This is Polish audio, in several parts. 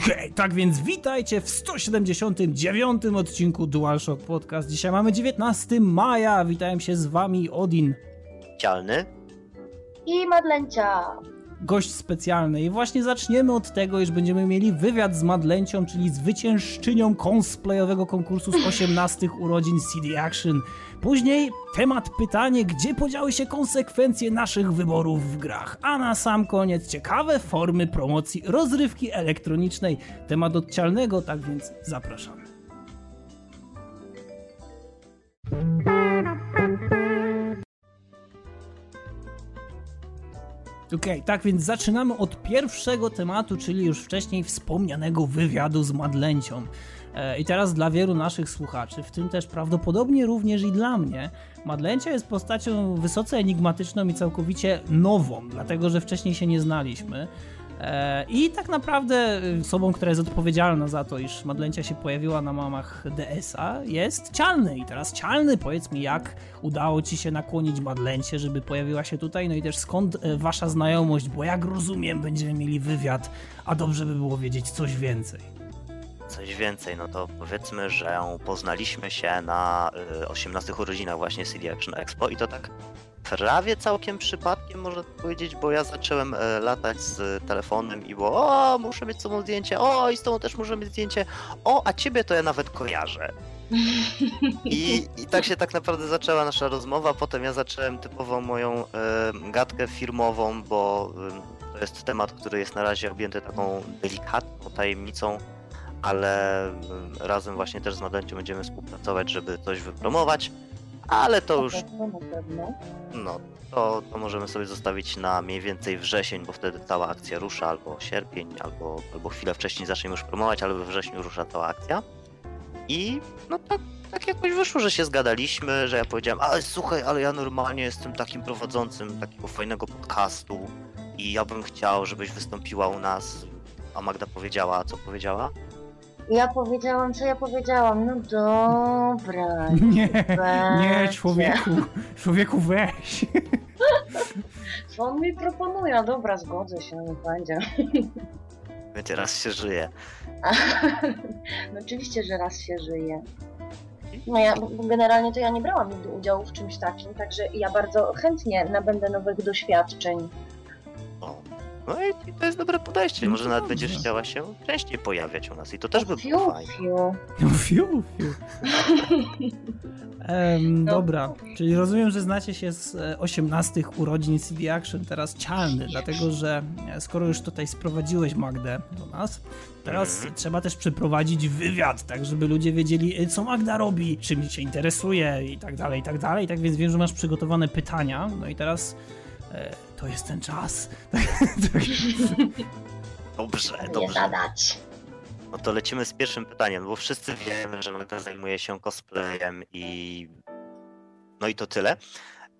Hej, tak więc witajcie w 179 odcinku DualShock Podcast. Dzisiaj mamy 19 maja. Witają się z wami Odin. Cialny. I Madlencia. Gość specjalny. I właśnie zaczniemy od tego, iż będziemy mieli wywiad z Madlencią, czyli zwyciężczynią cosplayowego konkursu z 18 urodzin CD Action. Później temat pytanie, gdzie podziały się konsekwencje naszych wyborów w grach. A na sam koniec ciekawe formy promocji rozrywki elektronicznej. Temat odcialnego, tak więc zapraszamy. Okej, okay, tak więc zaczynamy od pierwszego tematu, czyli już wcześniej wspomnianego wywiadu z Madlencią. E, I teraz dla wielu naszych słuchaczy, w tym też prawdopodobnie również i dla mnie, Madlencia jest postacią wysoce enigmatyczną i całkowicie nową, dlatego że wcześniej się nie znaliśmy. E, I tak naprawdę osobą, która jest odpowiedzialna za to, iż Madlencia się pojawiła na mamach DS-a jest Cialny. I teraz Cialny, powiedz mi, jak udało ci się nakłonić Madlencie, żeby pojawiła się tutaj? No i też skąd e, wasza znajomość, bo jak rozumiem, będziemy mieli wywiad, a dobrze by było wiedzieć coś więcej. Coś więcej, no to powiedzmy, że poznaliśmy się na 18 urodzinach właśnie CD Action Expo i to tak prawie całkiem przypadkiem, można powiedzieć, bo ja zacząłem e, latać z telefonem i było, o, muszę mieć z tobą zdjęcie, o, i z tobą też muszę mieć zdjęcie, o, a ciebie to ja nawet kojarzę. I, I tak się tak naprawdę zaczęła nasza rozmowa. Potem ja zacząłem typową moją e, gadkę firmową, bo e, to jest temat, który jest na razie objęty taką delikatną tajemnicą, ale e, razem właśnie też z Madencią będziemy współpracować, żeby coś wypromować. Ale to już. No, to, to możemy sobie zostawić na mniej więcej wrzesień, bo wtedy cała akcja rusza, albo sierpień, albo, albo chwilę wcześniej zaczniemy już promować, ale we wrześniu rusza cała akcja. I no tak, tak jakoś wyszło, że się zgadaliśmy, że ja powiedziałem, ale słuchaj, ale ja normalnie jestem takim prowadzącym takiego fajnego podcastu i ja bym chciał, żebyś wystąpiła u nas. A Magda powiedziała, co powiedziała? Ja powiedziałam, co ja powiedziałam. No dobra. Nie, nie, człowieku, człowieku weź. Co on mi proponuje? Dobra, zgodzę się, nie będzie. Będzie raz się żyje. no oczywiście, że raz się żyje. No ja generalnie to ja nie brałam nigdy udziału w czymś takim, także ja bardzo chętnie nabędę nowych doświadczeń. No i to jest dobre podejście. Może nawet będziesz chciała się częściej pojawiać u nas i to też by było fajnie. Fiu, fiu. fiu. No. Dobra, czyli rozumiem, że znacie się z 18 e, urodzin CD Action, teraz cialny, dlatego że e, skoro już tutaj sprowadziłeś Magdę do nas, teraz mm. trzeba też przeprowadzić wywiad, tak żeby ludzie wiedzieli, e, co Magda robi, czym się interesuje i tak dalej, i tak dalej. Tak więc wiem, że masz przygotowane pytania, no i teraz to jest ten czas. Dobrze, dobrze. Nie zadać. No to lecimy z pierwszym pytaniem, bo wszyscy wiemy, że Magda zajmuje się cosplayem i no i to tyle.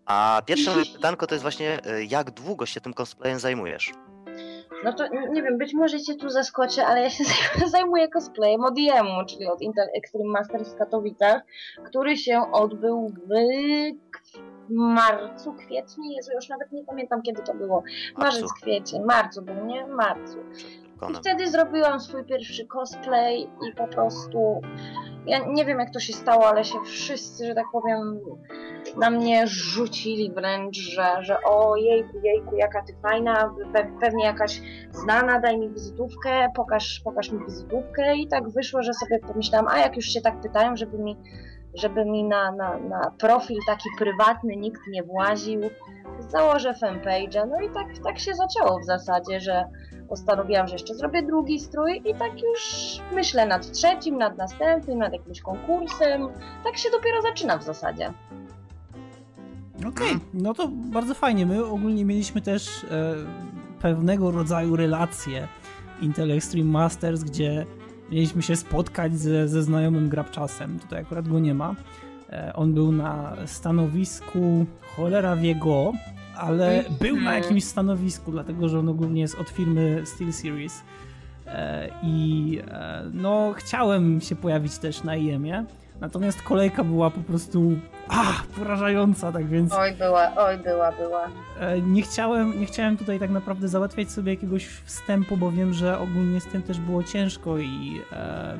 A pierwsze moje pytanko to jest właśnie, e, jak długo się tym cosplayem zajmujesz? No to nie wiem, być może cię tu zaskoczę, ale ja się zajmuję cosplayem od IEM-u, czyli od Intel Extreme Masters w Katowicach, który się odbył w marcu, kwietniu, Jezu, już nawet nie pamiętam kiedy to było. Marzec, kwiecień, marcu był, nie? Marcu. I wtedy zrobiłam swój pierwszy cosplay i po prostu ja nie wiem jak to się stało, ale się wszyscy, że tak powiem, na mnie rzucili wręcz, że, że o jejku, jejku, jaka ty fajna, pewnie jakaś znana, daj mi wizytówkę, pokaż, pokaż mi wizytówkę i tak wyszło, że sobie pomyślałam, a jak już się tak pytają, żeby mi żeby mi na, na, na profil taki prywatny nikt nie właził. Założę fanpage'a, no i tak, tak się zaczęło w zasadzie, że postanowiłam, że jeszcze zrobię drugi strój i tak już myślę nad trzecim, nad następnym, nad jakimś konkursem. Tak się dopiero zaczyna w zasadzie. Okej, okay. no to bardzo fajnie. My ogólnie mieliśmy też e, pewnego rodzaju relacje Intel Extreme Masters, gdzie mieliśmy się spotkać ze, ze znajomym grabczasem. Tutaj akurat go nie ma. E, on był na stanowisku cholera wie go, ale mhm. był na jakimś stanowisku, dlatego że on ogólnie jest od firmy SteelSeries. E, I e, no, chciałem się pojawić też na IEM-ie, Natomiast kolejka była po prostu a, porażająca, tak więc... Oj, była, oj, była, była. E, nie chciałem, nie chciałem tutaj tak naprawdę załatwiać sobie jakiegoś wstępu, bo wiem, że ogólnie z tym też było ciężko i... E,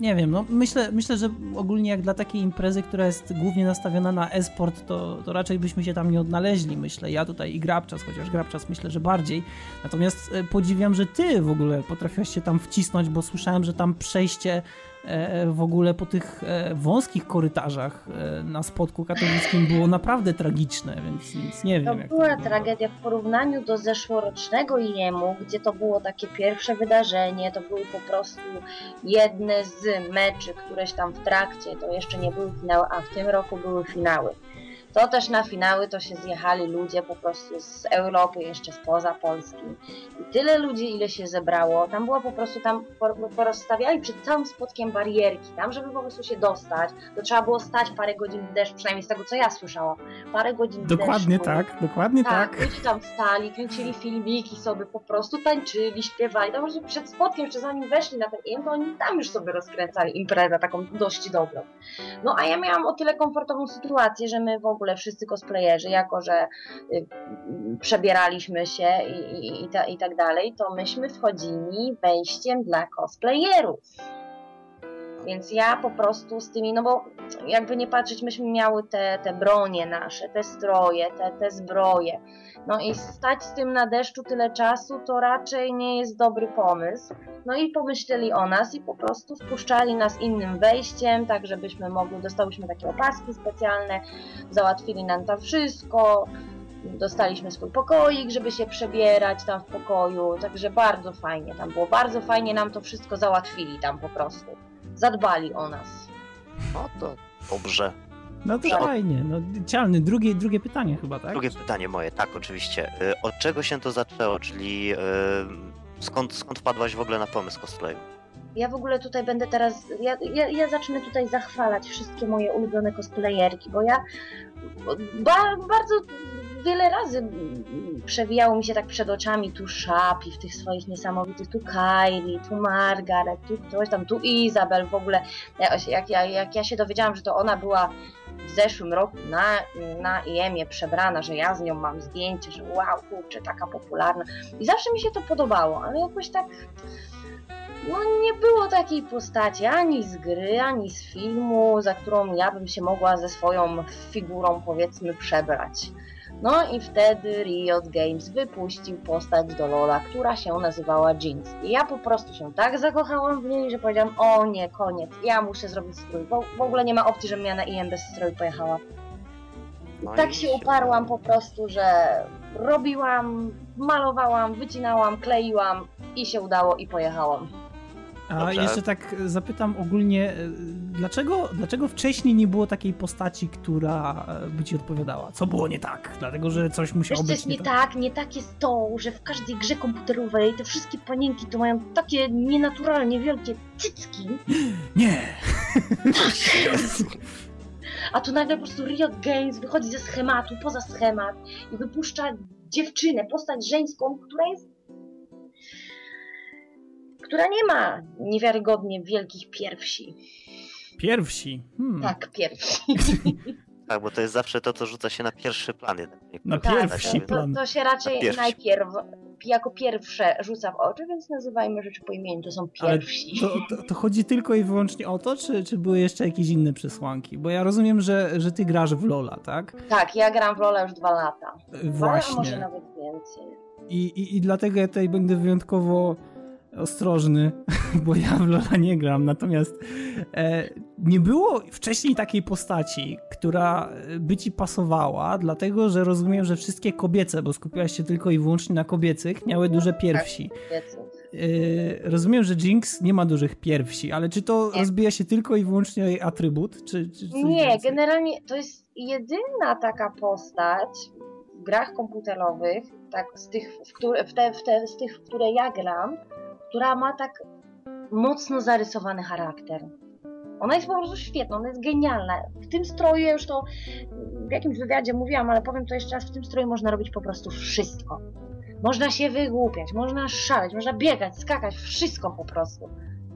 nie wiem, no myślę, myślę, że ogólnie jak dla takiej imprezy, która jest głównie nastawiona na e-sport, to, to raczej byśmy się tam nie odnaleźli, myślę. Ja tutaj i Grabczas, chociaż Grabczas myślę, że bardziej. Natomiast e, podziwiam, że ty w ogóle potrafiłaś się tam wcisnąć, bo słyszałem, że tam przejście w ogóle po tych e, wąskich korytarzach e, na spotku katowickim było naprawdę tragiczne, więc, więc nie wiem. To była to tragedia w porównaniu do zeszłorocznego IEM-u, gdzie to było takie pierwsze wydarzenie, to były po prostu jedne z meczy, któreś tam w trakcie, to jeszcze nie były finały, a w tym roku były finały. To też na finały to się zjechali ludzie po prostu z Europy, jeszcze spoza Polski. I tyle ludzi, ile się zebrało, tam było po prostu, tam porozstawiali przed całym spotkiem barierki, tam żeby po prostu się dostać, to trzeba było stać parę godzin w deszczu, przynajmniej z tego co ja słyszałam, parę godzin Dokładnie deszczu. tak, dokładnie tak. Tak, ludzie tam stali, kręcili filmiki sobie, po prostu tańczyli, śpiewali, tam przed spotkiem, jeszcze zanim weszli na ten im, to oni tam już sobie rozkręcali imprezę taką dość dobrą. No a ja miałam o tyle komfortową sytuację, że my w ogóle ogóle wszyscy cosplayerzy, jako że y, przebieraliśmy się i, i, i, ta, i tak dalej, to myśmy wchodzili wejściem dla cosplayerów. Więc ja po prostu z tymi, no bo jakby nie patrzeć, myśmy miały te, te bronie nasze, te stroje, te, te zbroje. No i stać z tym na deszczu tyle czasu to raczej nie jest dobry pomysł. No i pomyśleli o nas i po prostu wpuszczali nas innym wejściem, tak żebyśmy mogli, dostałyśmy takie opaski specjalne, załatwili nam tam wszystko, dostaliśmy swój pokoik, żeby się przebierać tam w pokoju, także bardzo fajnie tam było, bardzo fajnie nam to wszystko załatwili tam po prostu zadbali o nas. No to dobrze. No to fajnie. No, cialny, drugie, drugie pytanie chyba, tak? Drugie pytanie moje, tak, oczywiście. Y, od czego się to zaczęło, czyli yy, skąd, skąd wpadłaś w ogóle na pomysł cosplayu? Ja w ogóle tutaj będę teraz, ja, ja, ja zacznę tutaj zachwalać wszystkie moje ulubione cosplayerki, bo ja ba, bardzo wiele razy przewijało mi się tak przed oczami tu Szapi w tych swoich niesamowitych, tu Kylie, tu Margaret, tu ktoś tam, tu Izabel w ogóle. Jak ja, jak ja się dowiedziałam, że to ona była w zeszłym roku na, na IEM-ie przebrana, że ja z nią mam zdjęcie, że wow, kurczę, taka popularna. I zawsze mi się to podobało, ale jakoś tak no nie było takiej postaci ani z gry, ani z filmu, za którą ja bym się mogła ze swoją figurą powiedzmy przebrać. No i wtedy Riot Games wypuścił postać do Lola, która się nazywała Jinx. I ja po prostu się tak zakochałam w niej, że powiedziałam, o nie, koniec, ja muszę zrobić strój. Bo w ogóle nie ma opcji, żebym ja na IM bez stroju pojechała. I no tak się uparłam po prostu, że robiłam, malowałam, wycinałam, kleiłam i się udało i pojechałam. A Dobrze. jeszcze tak zapytam ogólnie, e, dlaczego, dlaczego wcześniej nie było takiej postaci, która e, by ci odpowiadała? Co było nie tak? Dlatego, że coś musiało Wiesz, być jest nie tak. tak. Nie tak jest to, że w każdej grze komputerowej te wszystkie panienki to mają takie nienaturalnie wielkie cycki. Nie! A tu nagle po prostu Riot Games wychodzi ze schematu, poza schemat i wypuszcza dziewczynę, postać żeńską, która jest która nie ma niewiarygodnie wielkich piersi. Pierwsi? Hmm. Tak, pierwsi. Tak, bo to jest zawsze to, co rzuca się na pierwszy plan. Na tak, pierwszy plan. To, to, się raczej najpierw jako pierwsze rzuca w oczy, więc nazywajmy rzeczy po imieniu, to są pierwsi. To, to, to, chodzi tylko i wyłącznie o to, czy, czy były jeszcze jakieś inne przesłanki? Bo ja rozumiem, że, że ty grasz w Lola, tak? Tak, ja gram w Lola już dwa lata. Właśnie. Dwa, może nawet więcej. I, i, I dlatego ja tutaj będę wyjątkowo ostrożny, bo ja w Lola nie gram, natomiast e, nie było wcześniej takiej postaci, która by ci pasowała, dlatego, że rozumiem, że wszystkie kobiece, bo skupiłaś się tylko i wyłącznie na kobiecych, miały duże piersi. E, rozumiem, że Jinx nie ma dużych piersi, ale czy to nie. rozbija się tylko i wyłącznie o jej atrybut? Czy, czy nie, więcej? generalnie to jest jedyna taka postać w grach komputerowych, tak, z tych, w które, w te, w te, z tych, w które ja gram, która ma tak mocno zarysowany charakter. Ona jest po prostu świetna, ona jest genialna. W tym stroju, ja już to w jakimś wywiadzie mówiłam, ale powiem to jeszcze raz, w tym stroju można robić po prostu wszystko. Można się wygłupiać, można szaleć, można biegać, skakać, wszystko po prostu.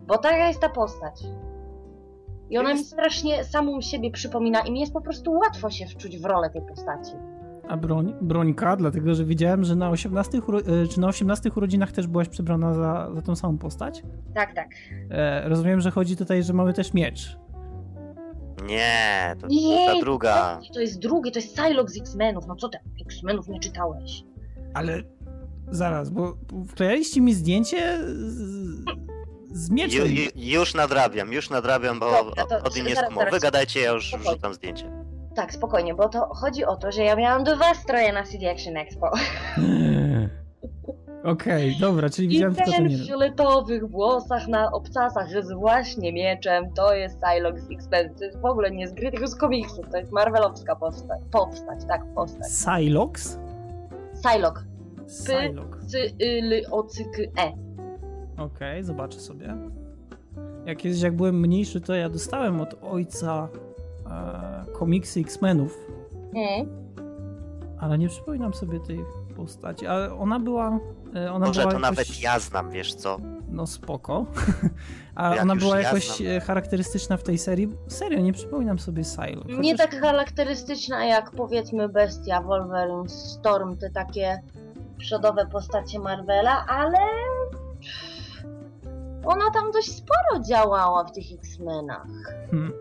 Bo taka jest ta postać. I ona mi strasznie samą siebie przypomina i mi jest po prostu łatwo się wczuć w rolę tej postaci. A broń, brońka, dlatego że widziałem, że na 18, e, czy na 18 urodzinach też byłaś przebrana za, za tą samą postać? Tak, tak. E, rozumiem, że chodzi tutaj, że mamy też miecz. Nie, to nie, ta druga. To, to jest drugi, to jest Psylocke z X-Menów. No co ty, X-Menów nie czytałeś? Ale zaraz, bo wklejaliście mi zdjęcie z, z mieczem. Ju, ju, już nadrabiam, już nadrabiam, bo Dobra, to, o tym jest mowy. Wygadajcie, ja już Spokojnie. rzucam zdjęcie. Tak, spokojnie, bo to chodzi o to, że ja miałam dwa stroje na CD Action Expo. Okej, okay, dobra, czyli widziałem tylko ten w fioletowych włosach na obcasach z właśnie mieczem, to jest Psylocke z X-Men. To jest w ogóle nie z gry, tylko z komiksów. To jest marvelowska postać, powstać, tak, postać. Psylocke? Psylocke. Psylocke. P, y, o, c, k, e. Okej, okay, zobaczę sobie. Jak kiedyś, jak byłem mniejszy, to ja dostałem od ojca komiksy X-Menów. Mm. Ale nie przypominam sobie tej postaci. Ale ona była E, ona Może była to jakoś... nawet ja znam, wiesz co? No spoko. A Jak ona była ja jakoś znam. E, charakterystyczna w tej serii? Serio, nie przypominam sobie Silo. Chociaż... Nie tak charakterystyczna jak powiedzmy Bestia, Wolverine, Storm, te takie przodowe postacie Marvela, ale ona tam dość sporo działała w tych X-Menach. Hmm.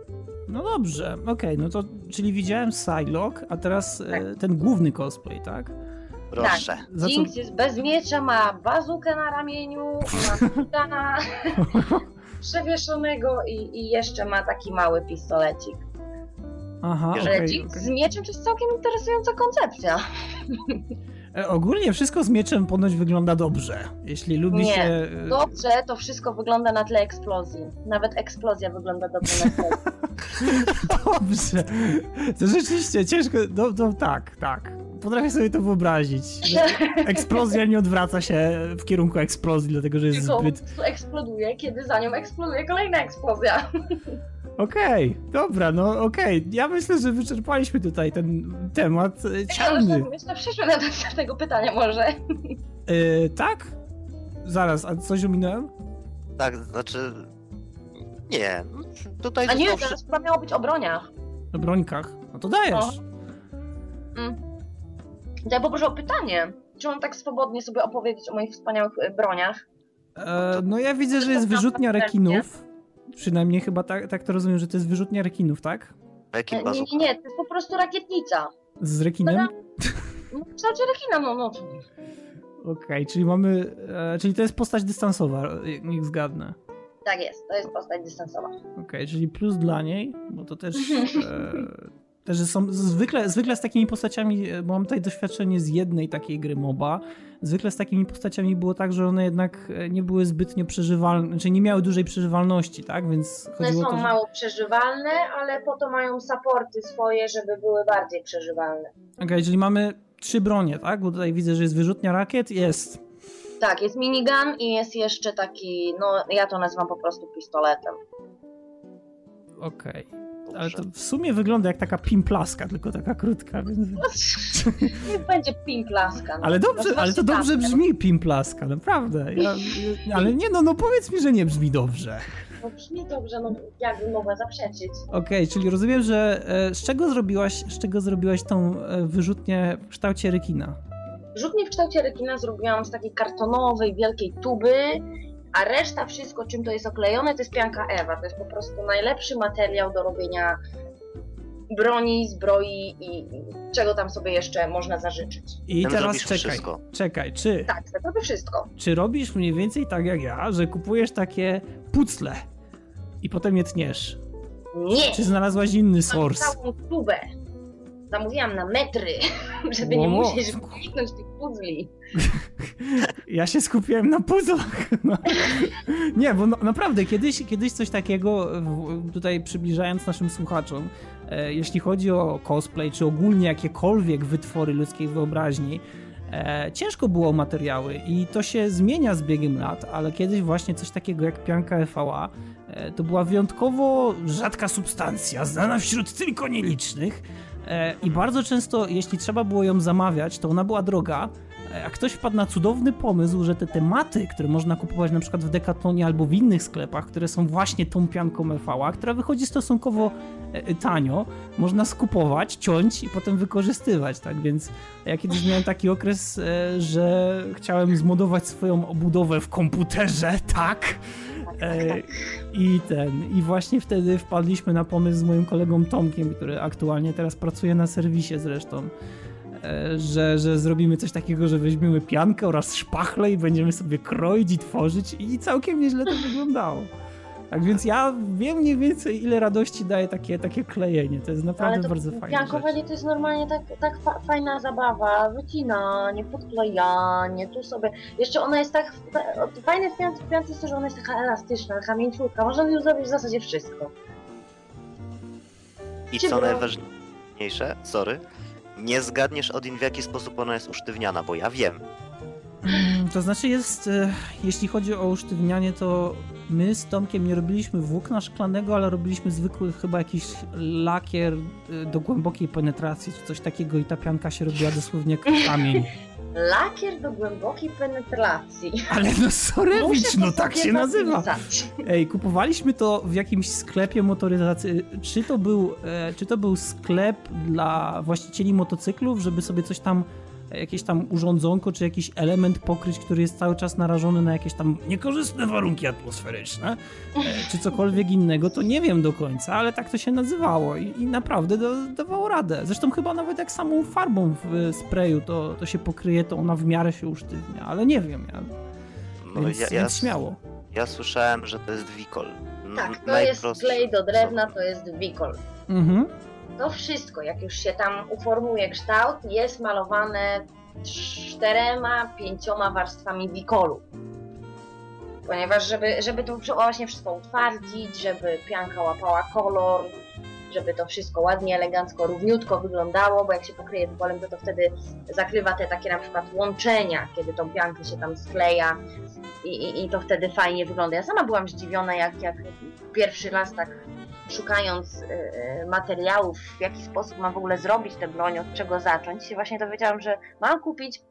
No dobrze, okej, okay, no to czyli widziałem Psylocke, a teraz e, tak. e, ten główny cosplay, tak? Proszę. Tak. Jinx jest bez miecza, ma bazukę na ramieniu, ma na przewieszonego i, i jeszcze ma taki mały pistolecik. Aha, Ale okay, Jinx okay. z mieczem to jest całkiem interesująca koncepcja. E, ogólnie wszystko z mieczem ponoć wygląda dobrze. Jeśli lubi Nie, się. E, dobrze, to wszystko wygląda na tle eksplozji. Nawet eksplozja wygląda dobrze na tle. dobrze. To rzeczywiście ciężko. No, no tak, tak potrafię sobie to wyobrazić. Eksplozja nie odwraca się w kierunku eksplozji, dlatego że jest Tylko zbyt... eksploduje, kiedy za nią eksploduje kolejna eksplozja. Okej, okay, dobra, no okej. Okay. Ja myślę, że wyczerpaliśmy tutaj ten temat ciemny. Ja myślę, przeszły na do tego pytania może. Yy, tak? Zaraz, a coś ominąłem? Tak, znaczy... Nie, tutaj... A nie, teraz chyba miało być o broniach. O brońkach? No to dajesz. Mm. Ja poproszę o pytanie. Czy mam tak swobodnie sobie opowiedzieć o moich wspaniałych e, broniach? E, no ja widzę, że jest wyrzutnia rekinów. Przynajmniej chyba tak, tak to rozumiem, że to jest wyrzutnia rekinów, tak? Rekin nie, nie, nie, to jest po prostu rakietnica. Z rekinem? No, w kształcie rekina, no, no. Okej, okay, czyli mamy, e, czyli to jest postać dystansowa, niech zgadnę. Tak jest, to jest postać dystansowa. Okej, okay, czyli plus dla niej, bo to też e, też są zwykle, zwykle z takimi postaciami, e, bo mam tutaj doświadczenie z jednej takiej gry MOBA, zwykle z takimi postaciami było tak, że one jednak e, nie były zbytnio przeżywalne, znaczy nie miały dużej przeżywalności, tak? Więc one są to, że... mało przeżywalne, ale po to mają supporty swoje, żeby były bardziej przeżywalne. Okej, okay, czyli mamy trzy bronie, tak? Bo tutaj widzę, że jest wyrzutnia rakiet, jest. Tak, jest minigun i jest jeszcze taki, no ja to nazywam po prostu pistoletem. Okej. Okay. Ale to w sumie wygląda jak taka pimplaska, tylko taka krótka. Więc... Niech będzie pimplaska. No. Ale dobrze, ale to dobrze brzmi pimplaska, naprawdę. Ja, ale nie no, no powiedz mi, że nie brzmi dobrze. No brzmi dobrze, no jakbym mogła zaprzeczyć. Okej, okay, czyli rozumiem, że e, z czego zrobiłaś, z czego zrobiłaś tą e, wyrzutnię w kształcie rekina? Wyrzutnię w kształcie rekina zrobiłam z takiej kartonowej, wielkiej tuby a reszta wszystko, czym to jest oklejone, to jest pianka Ewa. To jest po prostu najlepszy materiał do robienia broni, zbroi i czego tam sobie jeszcze można zażyczyć. I Ten teraz czekaj, wszystko. czekaj, czy... Tak, tak robię wszystko. Czy robisz mniej więcej tak jak ja, że kupujesz takie pucle i potem je tniesz? Nie! Czy znalazłaś inny source? całą tubę. Zamówiłam na metry, żeby nie musieć kliknąć tych puzli. Ja się skupiłem na puzzlach. No. Nie, bo no, naprawdę kiedyś, kiedyś coś takiego, tutaj przybliżając naszym słuchaczom, e, jeśli chodzi o cosplay, czy ogólnie jakiekolwiek wytwory ludzkiej wyobraźni, e, ciężko było o materiały i to się zmienia z biegiem lat, ale kiedyś właśnie coś takiego jak pianka EVA e, to była wyjątkowo rzadka substancja, znana wśród tylko nielicznych, E, I bardzo często, jeśli trzeba było ją zamawiać, to ona była droga a ktoś wpadł na cudowny pomysł, że te tematy, które można kupować na przykład w Decatlonie albo w innych sklepach, które są właśnie tą pianką EV, która wychodzi stosunkowo e, tanio, można skupować, ciąć i potem wykorzystywać, tak? Więc ja kiedyś miałem taki okres, e, że chciałem zmodować swoją obudowę w komputerze, tak? E, I ten, i właśnie wtedy wpadliśmy na pomysł z moim kolegą Tomkiem, który aktualnie teraz pracuje na serwisie zresztą, e, że, że zrobimy coś takiego, że weźmiemy piankę oraz szpachle i będziemy sobie kroić i tworzyć i całkiem nieźle to wyglądało. Tak więc ja wiem mniej więcej, ile radości daje takie, takie klejenie. To jest naprawdę Ale to bardzo fajne. Piankowanie to jest normalnie tak, tak fa fajna zabawa. Wycinanie, podklejanie, tu sobie. Jeszcze ona jest tak. Fajne w piance, w piance jest to, że ona jest taka elastyczna, taka mięciutka. Można ją zrobić w zasadzie wszystko. I co najważniejsze, sorry, nie zgadniesz Odin w jaki sposób ona jest usztywniana, bo ja wiem. Mm, to znaczy jest, e, jeśli chodzi o usztywnianie, to my z Tomkiem nie robiliśmy włókna szklanego, ale robiliśmy zwykły chyba jakiś lakier e, do głębokiej penetracji, czy coś takiego i ta pianka się robiła dosłownie jak kamień. Lakier do głębokiej penetracji. Ale no sorewicz, no tak się nazywa. Ej, kupowaliśmy to w jakimś sklepie motoryzacji. Czy to był, e, czy to był sklep dla właścicieli motocyklów, żeby sobie coś tam jakieś tam urządzonko, czy jakiś element pokryć, który jest cały czas narażony na jakieś tam niekorzystne warunki atmosferyczne, e, czy cokolwiek innego, to nie wiem do końca, ale tak to się nazywało i, i naprawdę do, dawało radę. Zresztą chyba nawet jak samą farbą w sprayu to, to się pokryje, to ona w miarę się usztywnia, ale nie wiem, ja, no, więc, ja, ja, więc śmiało. Ja słyszałem, że to jest wikol. Tak, to jest klej do drewna, to jest wikol. Mhm to wszystko, jak już się tam uformuje kształt, jest malowane czterema, pięcioma warstwami wikolu. Ponieważ żeby, żeby to właśnie wszystko utwardzić, żeby pianka łapała kolor, żeby to wszystko ładnie, elegancko, równiutko wyglądało, bo jak się pokryje wikolem, to to wtedy zakrywa te takie na przykład łączenia, kiedy tą piankę się tam skleja i, i, i to wtedy fajnie wygląda. Ja sama byłam zdziwiona, jak, jak pierwszy raz tak szukając y, y, materiałów, w jaki sposób mam w ogóle zrobić tę broń, od czego zacząć, się właśnie dowiedziałam, że mam kupić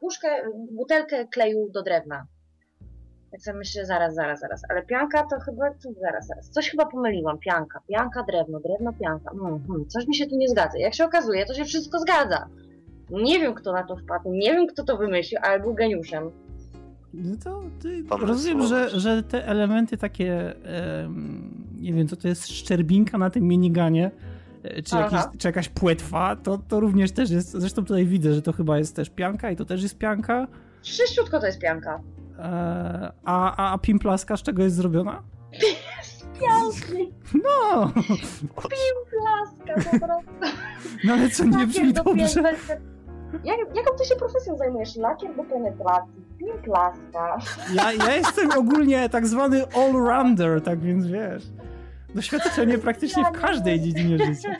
puszkę, butelkę kleju do drewna. Jak sobie myślę, zaraz, zaraz, zaraz, ale pianka to chyba, to zaraz, zaraz, coś chyba pomyliłam, pianka, pianka, drewno, drewno, pianka, hmm, hmm, coś mi się tu nie zgadza. Jak się okazuje, to się wszystko zgadza. Nie wiem, kto na to wpadł, nie wiem, kto to wymyślił, ale był geniuszem. No to rozumiem, że, że te elementy takie, nie wiem, co to jest szczerbinka na tym miniganie, e, czy, jakiś, czy jakaś płetwa, to, to również też jest, zresztą tutaj widzę, że to chyba jest też pianka i to też jest pianka. Wszyściutko to jest pianka. E, a, a, a pimplaska z czego jest zrobiona? Z pianki. No! Pimplaska po prostu. No ale co, nie brzmi dobrze? Jak, jaką ty się profesją zajmujesz? Lakier do penetracji, pimplaska. Ja, ja jestem ogólnie tak zwany all-rounder, tak więc wiesz. Doświadczenie praktycznie w każdej dziedzinie życia.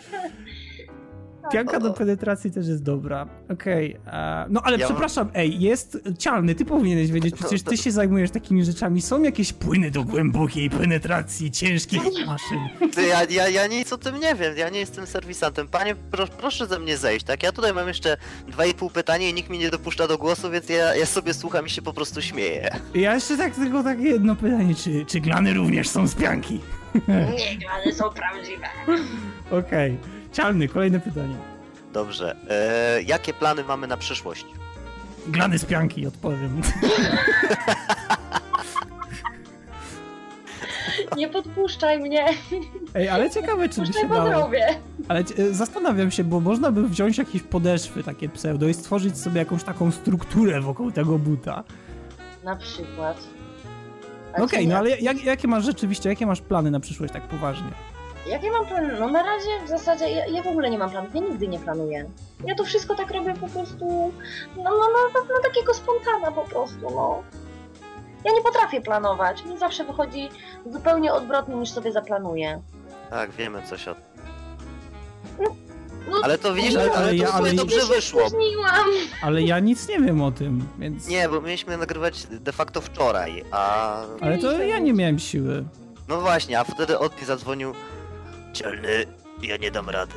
Pianka do penetracji też jest dobra. Okej. Okay. No ale ja przepraszam, ej, jest cialny, ty powinieneś wiedzieć, przecież ty się zajmujesz takimi rzeczami. Są jakieś płyny do głębokiej penetracji ciężkich maszyn. Ty, ja, ja, ja nic o tym nie wiem, ja nie jestem serwisantem. Panie, pro, proszę ze mnie zejść, tak? Ja tutaj mam jeszcze dwa i pół pytania i nikt mi nie dopuszcza do głosu, więc ja, ja sobie słucham i się po prostu śmieję. Ja jeszcze tak tylko takie jedno pytanie, czy, czy glany również są z pianki? Nie, glany są prawdziwe. Okej. Okay. Cialny, kolejne pytanie. Dobrze. E, jakie plany mamy na przyszłość? Glany z pianki, odpowiem. Nie podpuszczaj mnie. Ej, ale ciekawe, czy by się dało. Ale e, zastanawiam się, bo można by wziąć jakieś podeszwy takie pseudo i stworzyć sobie jakąś taką strukturę wokół tego buta. Na przykład. Okej, okay, no ale jak, jakie masz rzeczywiście, jakie masz plany na przyszłość tak poważnie? Jakie mam plany? No na razie w zasadzie ja, ja, w ogóle nie mam planów, ja nigdy nie planuję. Ja to wszystko tak robię po prostu, no, no, no, no takiego spontana po prostu, no. Ja nie potrafię planować, mi zawsze wychodzi zupełnie odwrotnie niż sobie zaplanuję. Tak, wiemy coś o no, no, ale to widzisz, ale, ale, ja, ale dobrze wyszło. Ale ja nic nie wiem o tym, więc... Nie, bo mieliśmy nagrywać de facto wczoraj, a... Ale to ja nie miałem siły. No właśnie, a wtedy Otni zadzwonił Dzielny, Ja nie dam rady.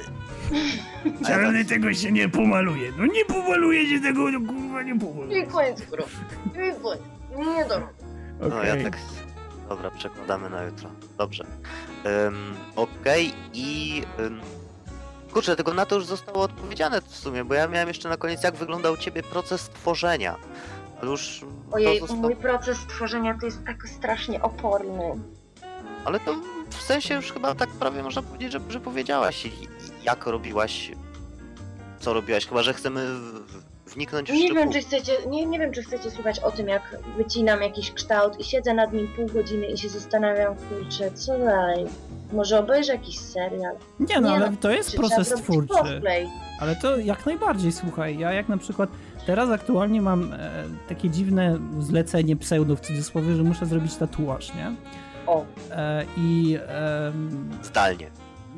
Czarny tego się nie pomaluje. No nie pomaluje się tego, no kurwa nie pomaluje. I koniec, bro. I koniec. Nie do Okay. No ja tak... Dobra, przekładamy na jutro. Dobrze. Um, Okej okay. i... Um, kurczę, tego na to już zostało odpowiedziane w sumie, bo ja miałem jeszcze na koniec, jak wyglądał u ciebie proces tworzenia. Ale już... Ojej, zostało... mój proces tworzenia to jest tak strasznie oporny. Ale to w sensie już chyba tak prawie można powiedzieć, że, że powiedziałaś, jak robiłaś, co robiłaś, chyba że chcemy wniknąć w nie wiem, czy chcecie, nie, nie wiem, czy chcecie słuchać o tym, jak wycinam jakiś kształt i siedzę nad nim pół godziny i się zastanawiam, kurczę, co dalej? Może obejrzę jakiś serial? Nie no, nie, ale no, to jest proces twórczy. Cosplay. Ale to jak najbardziej, słuchaj, ja jak na przykład teraz aktualnie mam e, takie dziwne zlecenie pseudo w cudzysłowie, że muszę zrobić tatuaż, nie? O. E, I... E, zdalnie.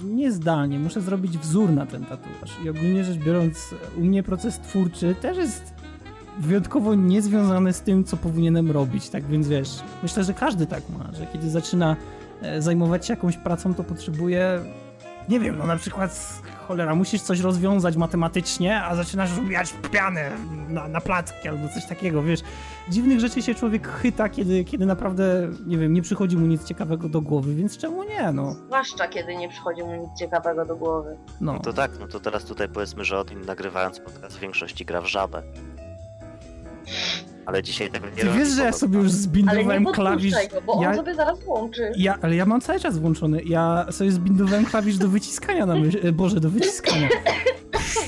Nie zdalnie, muszę zrobić wzór na ten tatuaż. I ogólnie rzecz biorąc, u mnie proces twórczy też jest wyjątkowo niezwiązany z tym, co powinienem robić. Tak więc wiesz, myślę, że każdy tak ma, że kiedy zaczyna e, zajmować się jakąś pracą, to potrzebuje nie wiem, no na przykład, cholera, musisz coś rozwiązać matematycznie, a zaczynasz rozbijać pianę na, na placki albo coś takiego, wiesz. Dziwnych rzeczy się człowiek chyta, kiedy, kiedy naprawdę, nie wiem, nie przychodzi mu nic ciekawego do głowy, więc czemu nie, no. Zwłaszcza, kiedy nie przychodzi mu nic ciekawego do głowy. No. no to tak, no to teraz tutaj powiedzmy, że o tym nagrywając podcast w większości gra w żabę. Ale dzisiaj tego nie Ty wiesz, że ja sobie już zbindowałem klawisz. Go, bo ja... on sobie zaraz włączy. Ja, ale ja mam cały czas włączony. Ja sobie zbindowałem klawisz do wyciskania na mysz... E, Boże, do wyciskania.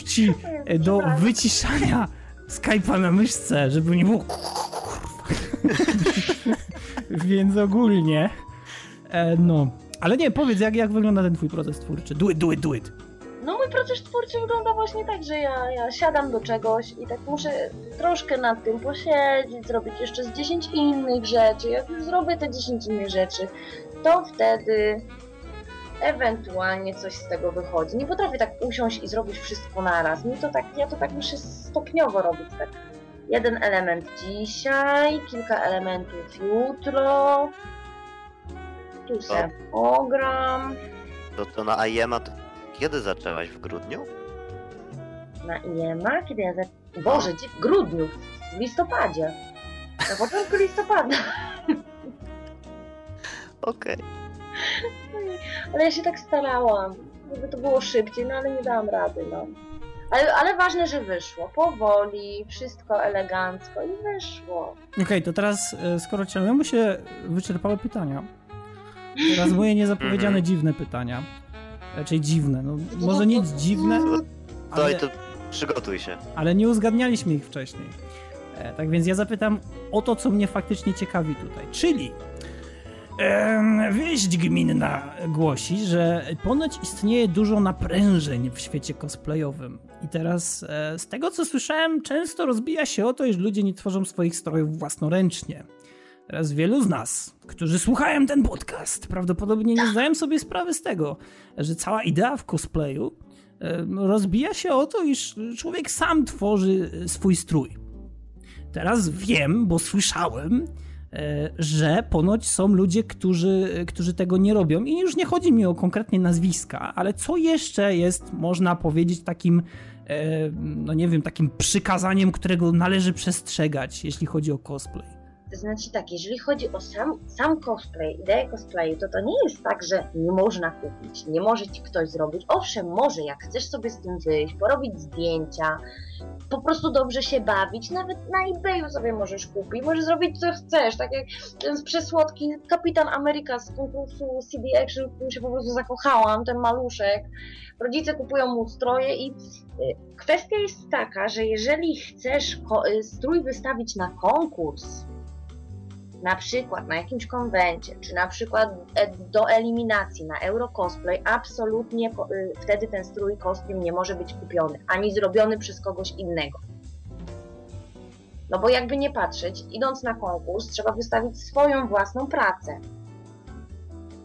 Ci, e, do wyciszania Skype'a na myszce, żeby nie było Więc ogólnie e, no. Ale nie, powiedz, jak, jak wygląda ten twój proces twórczy? Do it, do it, do it. No mój proces twórczy wygląda właśnie tak, że ja, ja siadam do czegoś i tak muszę troszkę nad tym posiedzieć, zrobić jeszcze z 10 innych rzeczy. Jak już zrobię te 10 innych rzeczy, to wtedy ewentualnie coś z tego wychodzi. Nie potrafię tak usiąść i zrobić wszystko naraz. Mi to tak, ja to tak muszę stopniowo robić, tak jeden element dzisiaj, kilka elementów jutro, tu se ogram. To, to na IEMA to kiedy zaczęłaś? W grudniu? Na IEMA? Kiedy ja zaczęłam? Boże, w grudniu, w listopadzie. Na początku listopada. Okej. Okay. Ale ja się tak starałam, żeby to było szybciej, no ale nie dałam rady, no. Ale, ale ważne, że wyszło. Powoli, wszystko elegancko i wyszło. Okej, okay, to teraz, e, skoro ciągnęły się wyczerpały pytania, teraz moje niezapowiedziane mhm. dziwne pytania raczej dziwne. No, może nie dziwne, ale, to przygotuj się. Ale nie uzgadnialiśmy ich wcześniej. E, tak więc ja zapytam o to, co mnie faktycznie ciekawi tutaj. Czyli e, wieść gminna głosi, że ponoć istnieje dużo naprężeń w świecie cosplayowym. I teraz e, z tego, co słyszałem, często rozbija się o to, iż ludzie nie tworzą swoich strojów własnoręcznie. Teraz wielu z nas, którzy słuchają ten podcast, prawdopodobnie nie zdają sobie sprawy z tego, że cała idea w cosplayu rozbija się o to, iż człowiek sam tworzy e, swój strój. Teraz wiem, bo słyszałem, e, że ponoć są ludzie, którzy, którzy tego nie robią. I już nie chodzi mi o konkretnie nazwiska, ale co jeszcze jest, można powiedzieć, takim, e, no nie wiem, takim przykazaniem, którego należy przestrzegać, jeśli chodzi o cosplay. To znaczy tak, jeżeli chodzi o sam, sam cosplay, ideę cosplayu, to to nie jest tak, że nie można kupić, nie może ci ktoś zrobić. Owszem, może, jak chcesz sobie z tym wyjść, porobić zdjęcia, po prostu dobrze się bawić, nawet na eBayu sobie możesz kupić, możesz zrobić co chcesz, tak jak ten przesłodki Kapitan Ameryka z konkursu CD Action, w którym się po prostu zakochałam, ten maluszek. Rodzice kupują mu stroje i y, kwestia jest taka, że jeżeli chcesz y, strój wystawić na konkurs, na przykład na jakimś konwencie, czy na przykład e, do eliminacji na Euro Cosplay, absolutnie y, wtedy ten strój kostium nie może być kupiony, ani zrobiony przez kogoś innego. No bo jakby nie patrzeć, idąc na konkurs, trzeba wystawić swoją własną pracę.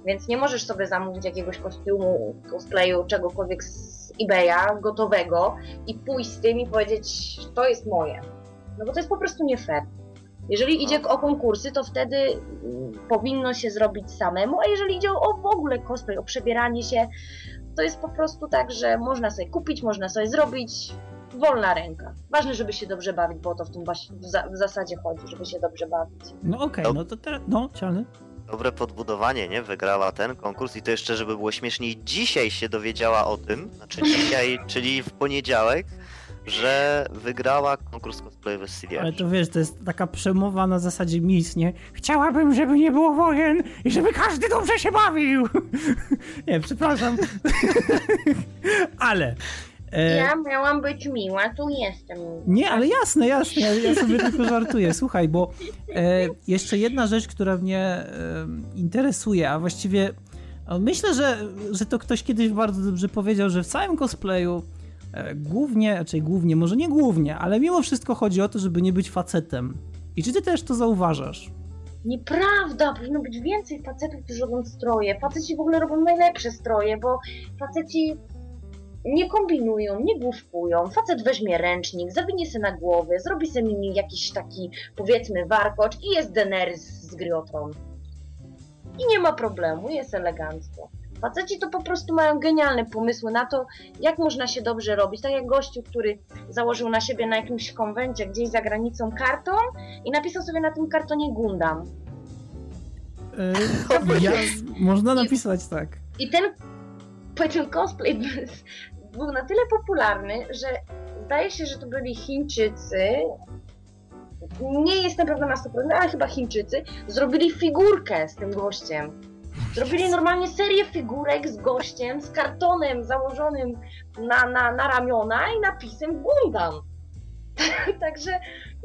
Więc nie możesz sobie zamówić jakiegoś kostiumu, cosplayu, czegokolwiek z eBaya gotowego i pójść z tym i powiedzieć, to jest moje. No bo to jest po prostu nie fair. Jeżeli idzie o konkursy, to wtedy mm, powinno się zrobić samemu, a jeżeli idzie o w ogóle cosplay, o przebieranie się, to jest po prostu tak, że można sobie kupić, można sobie zrobić, wolna ręka. Ważne, żeby się dobrze bawić, bo to w tym w, za, w zasadzie chodzi, żeby się dobrze bawić. No okej, okay, no to teraz, no, cialny. Dobre podbudowanie, nie? Wygrała ten konkurs i to jeszcze, żeby było śmieszniej, dzisiaj się dowiedziała o tym, znaczy dzisiaj, czyli w poniedziałek, że wygrała konkurs cosplayowy z CDR. Ale to wiesz, to jest taka przemowa na zasadzie mis, nie? Chciałabym, żeby nie było wojen i żeby każdy dobrze się bawił. nie, przepraszam. ale... E... Ja miałam być miła, tu jestem. Nie, ale jasne, jasne, ja, ja sobie tylko żartuję. Słuchaj, bo e, jeszcze jedna rzecz, która mnie e, interesuje, a właściwie myślę, że, że to ktoś kiedyś bardzo dobrze powiedział, że w całym cosplayu głównie, raczej głównie, może nie głównie, ale mimo wszystko chodzi o to, żeby nie być facetem. I czy ty też to zauważasz? Nieprawda, powinno być więcej facetów, którzy robią stroje. Faceci w ogóle robią najlepsze stroje, bo faceci nie kombinują, nie główkują. Facet weźmie ręcznik, zawinie się na głowę, zrobi sobie jakiś taki, powiedzmy, warkocz i jest Daenerys z Griotron. I nie ma problemu, jest elegancko. Faceci to po prostu mają genialne pomysły na to, jak można się dobrze robić. Tak jak gościu, który założył na siebie na jakimś konwencie gdzieś za granicą karton i napisał sobie na tym kartonie Gundam. Yy, ja, można napisać I, tak. I ten, ten cosplay był na tyle popularny, że zdaje się, że to byli Chińczycy, nie jestem pewna na 100%, ale chyba Chińczycy, zrobili figurkę z tym gościem. Zrobili normalnie serię figurek z gościem, z kartonem założonym na, na, na ramiona i napisem Gundam. Także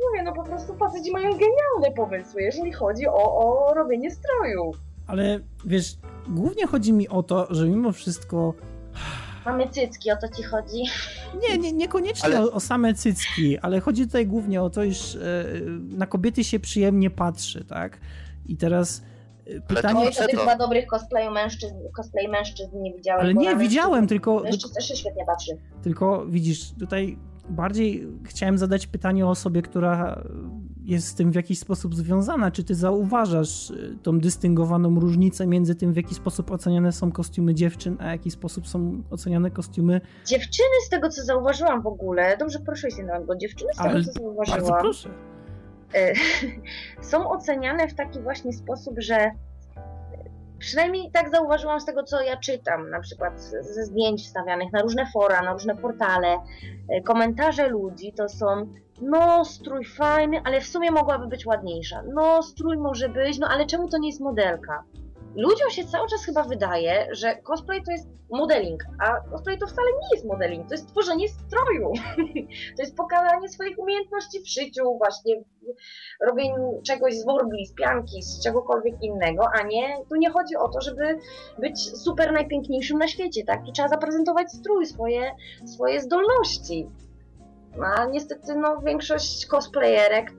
mówię, no po prostu faceci mają genialne pomysły, jeżeli chodzi o, o robienie stroju. Ale wiesz, głównie chodzi mi o to, że mimo wszystko Mamy cycki, o to ci chodzi? Nie, nie niekoniecznie ale... o, o, same cycki, ale chodzi tutaj głównie o to, iż e, na kobiety się przyjemnie patrzy, tak? I teraz Pytanie, Oj, to tych dwa dobrych cosplayu mężczyzn, cosplay mężczyzn nie widziałem. Ale nie, widziałem, tylko... Mężczyzn też się świetnie patrzy. Tylko widzisz, tutaj bardziej chciałem zadać pytanie o osobie, która jest z tym w jakiś sposób związana. Czy ty zauważasz y, tą dystyngowaną różnicę między tym, w jaki sposób oceniane są kostiumy dziewczyn, a w jaki sposób są oceniane kostiumy... Dziewczyny z tego, co zauważyłam w ogóle, dobrze proszę się nawet, bo dziewczyny z tego, Ale co zauważyłam... Bardzo proszę są oceniane w taki właśnie sposób, że przynajmniej tak zauważyłam z tego, co ja czytam, na przykład ze zdjęć wstawianych na różne fora, na różne portale, e, komentarze ludzi to są no strój fajny, ale w sumie mogłaby być ładniejsza. No strój może być, no ale czemu to nie jest modelka? Ludziom się cały czas chyba wydaje, że cosplay to jest modeling, a cosplay to wcale nie jest modeling, to jest tworzenie stroju. to jest pokazanie swoich umiejętności w życiu, właśnie w robieniu czegoś z worbli, z pianki, z czegokolwiek innego, a nie, tu nie chodzi o to, żeby być super najpiękniejszym na świecie, tak? Tu trzeba zaprezentować strój, swoje, swoje zdolności. No, a niestety no, większość cosplayerek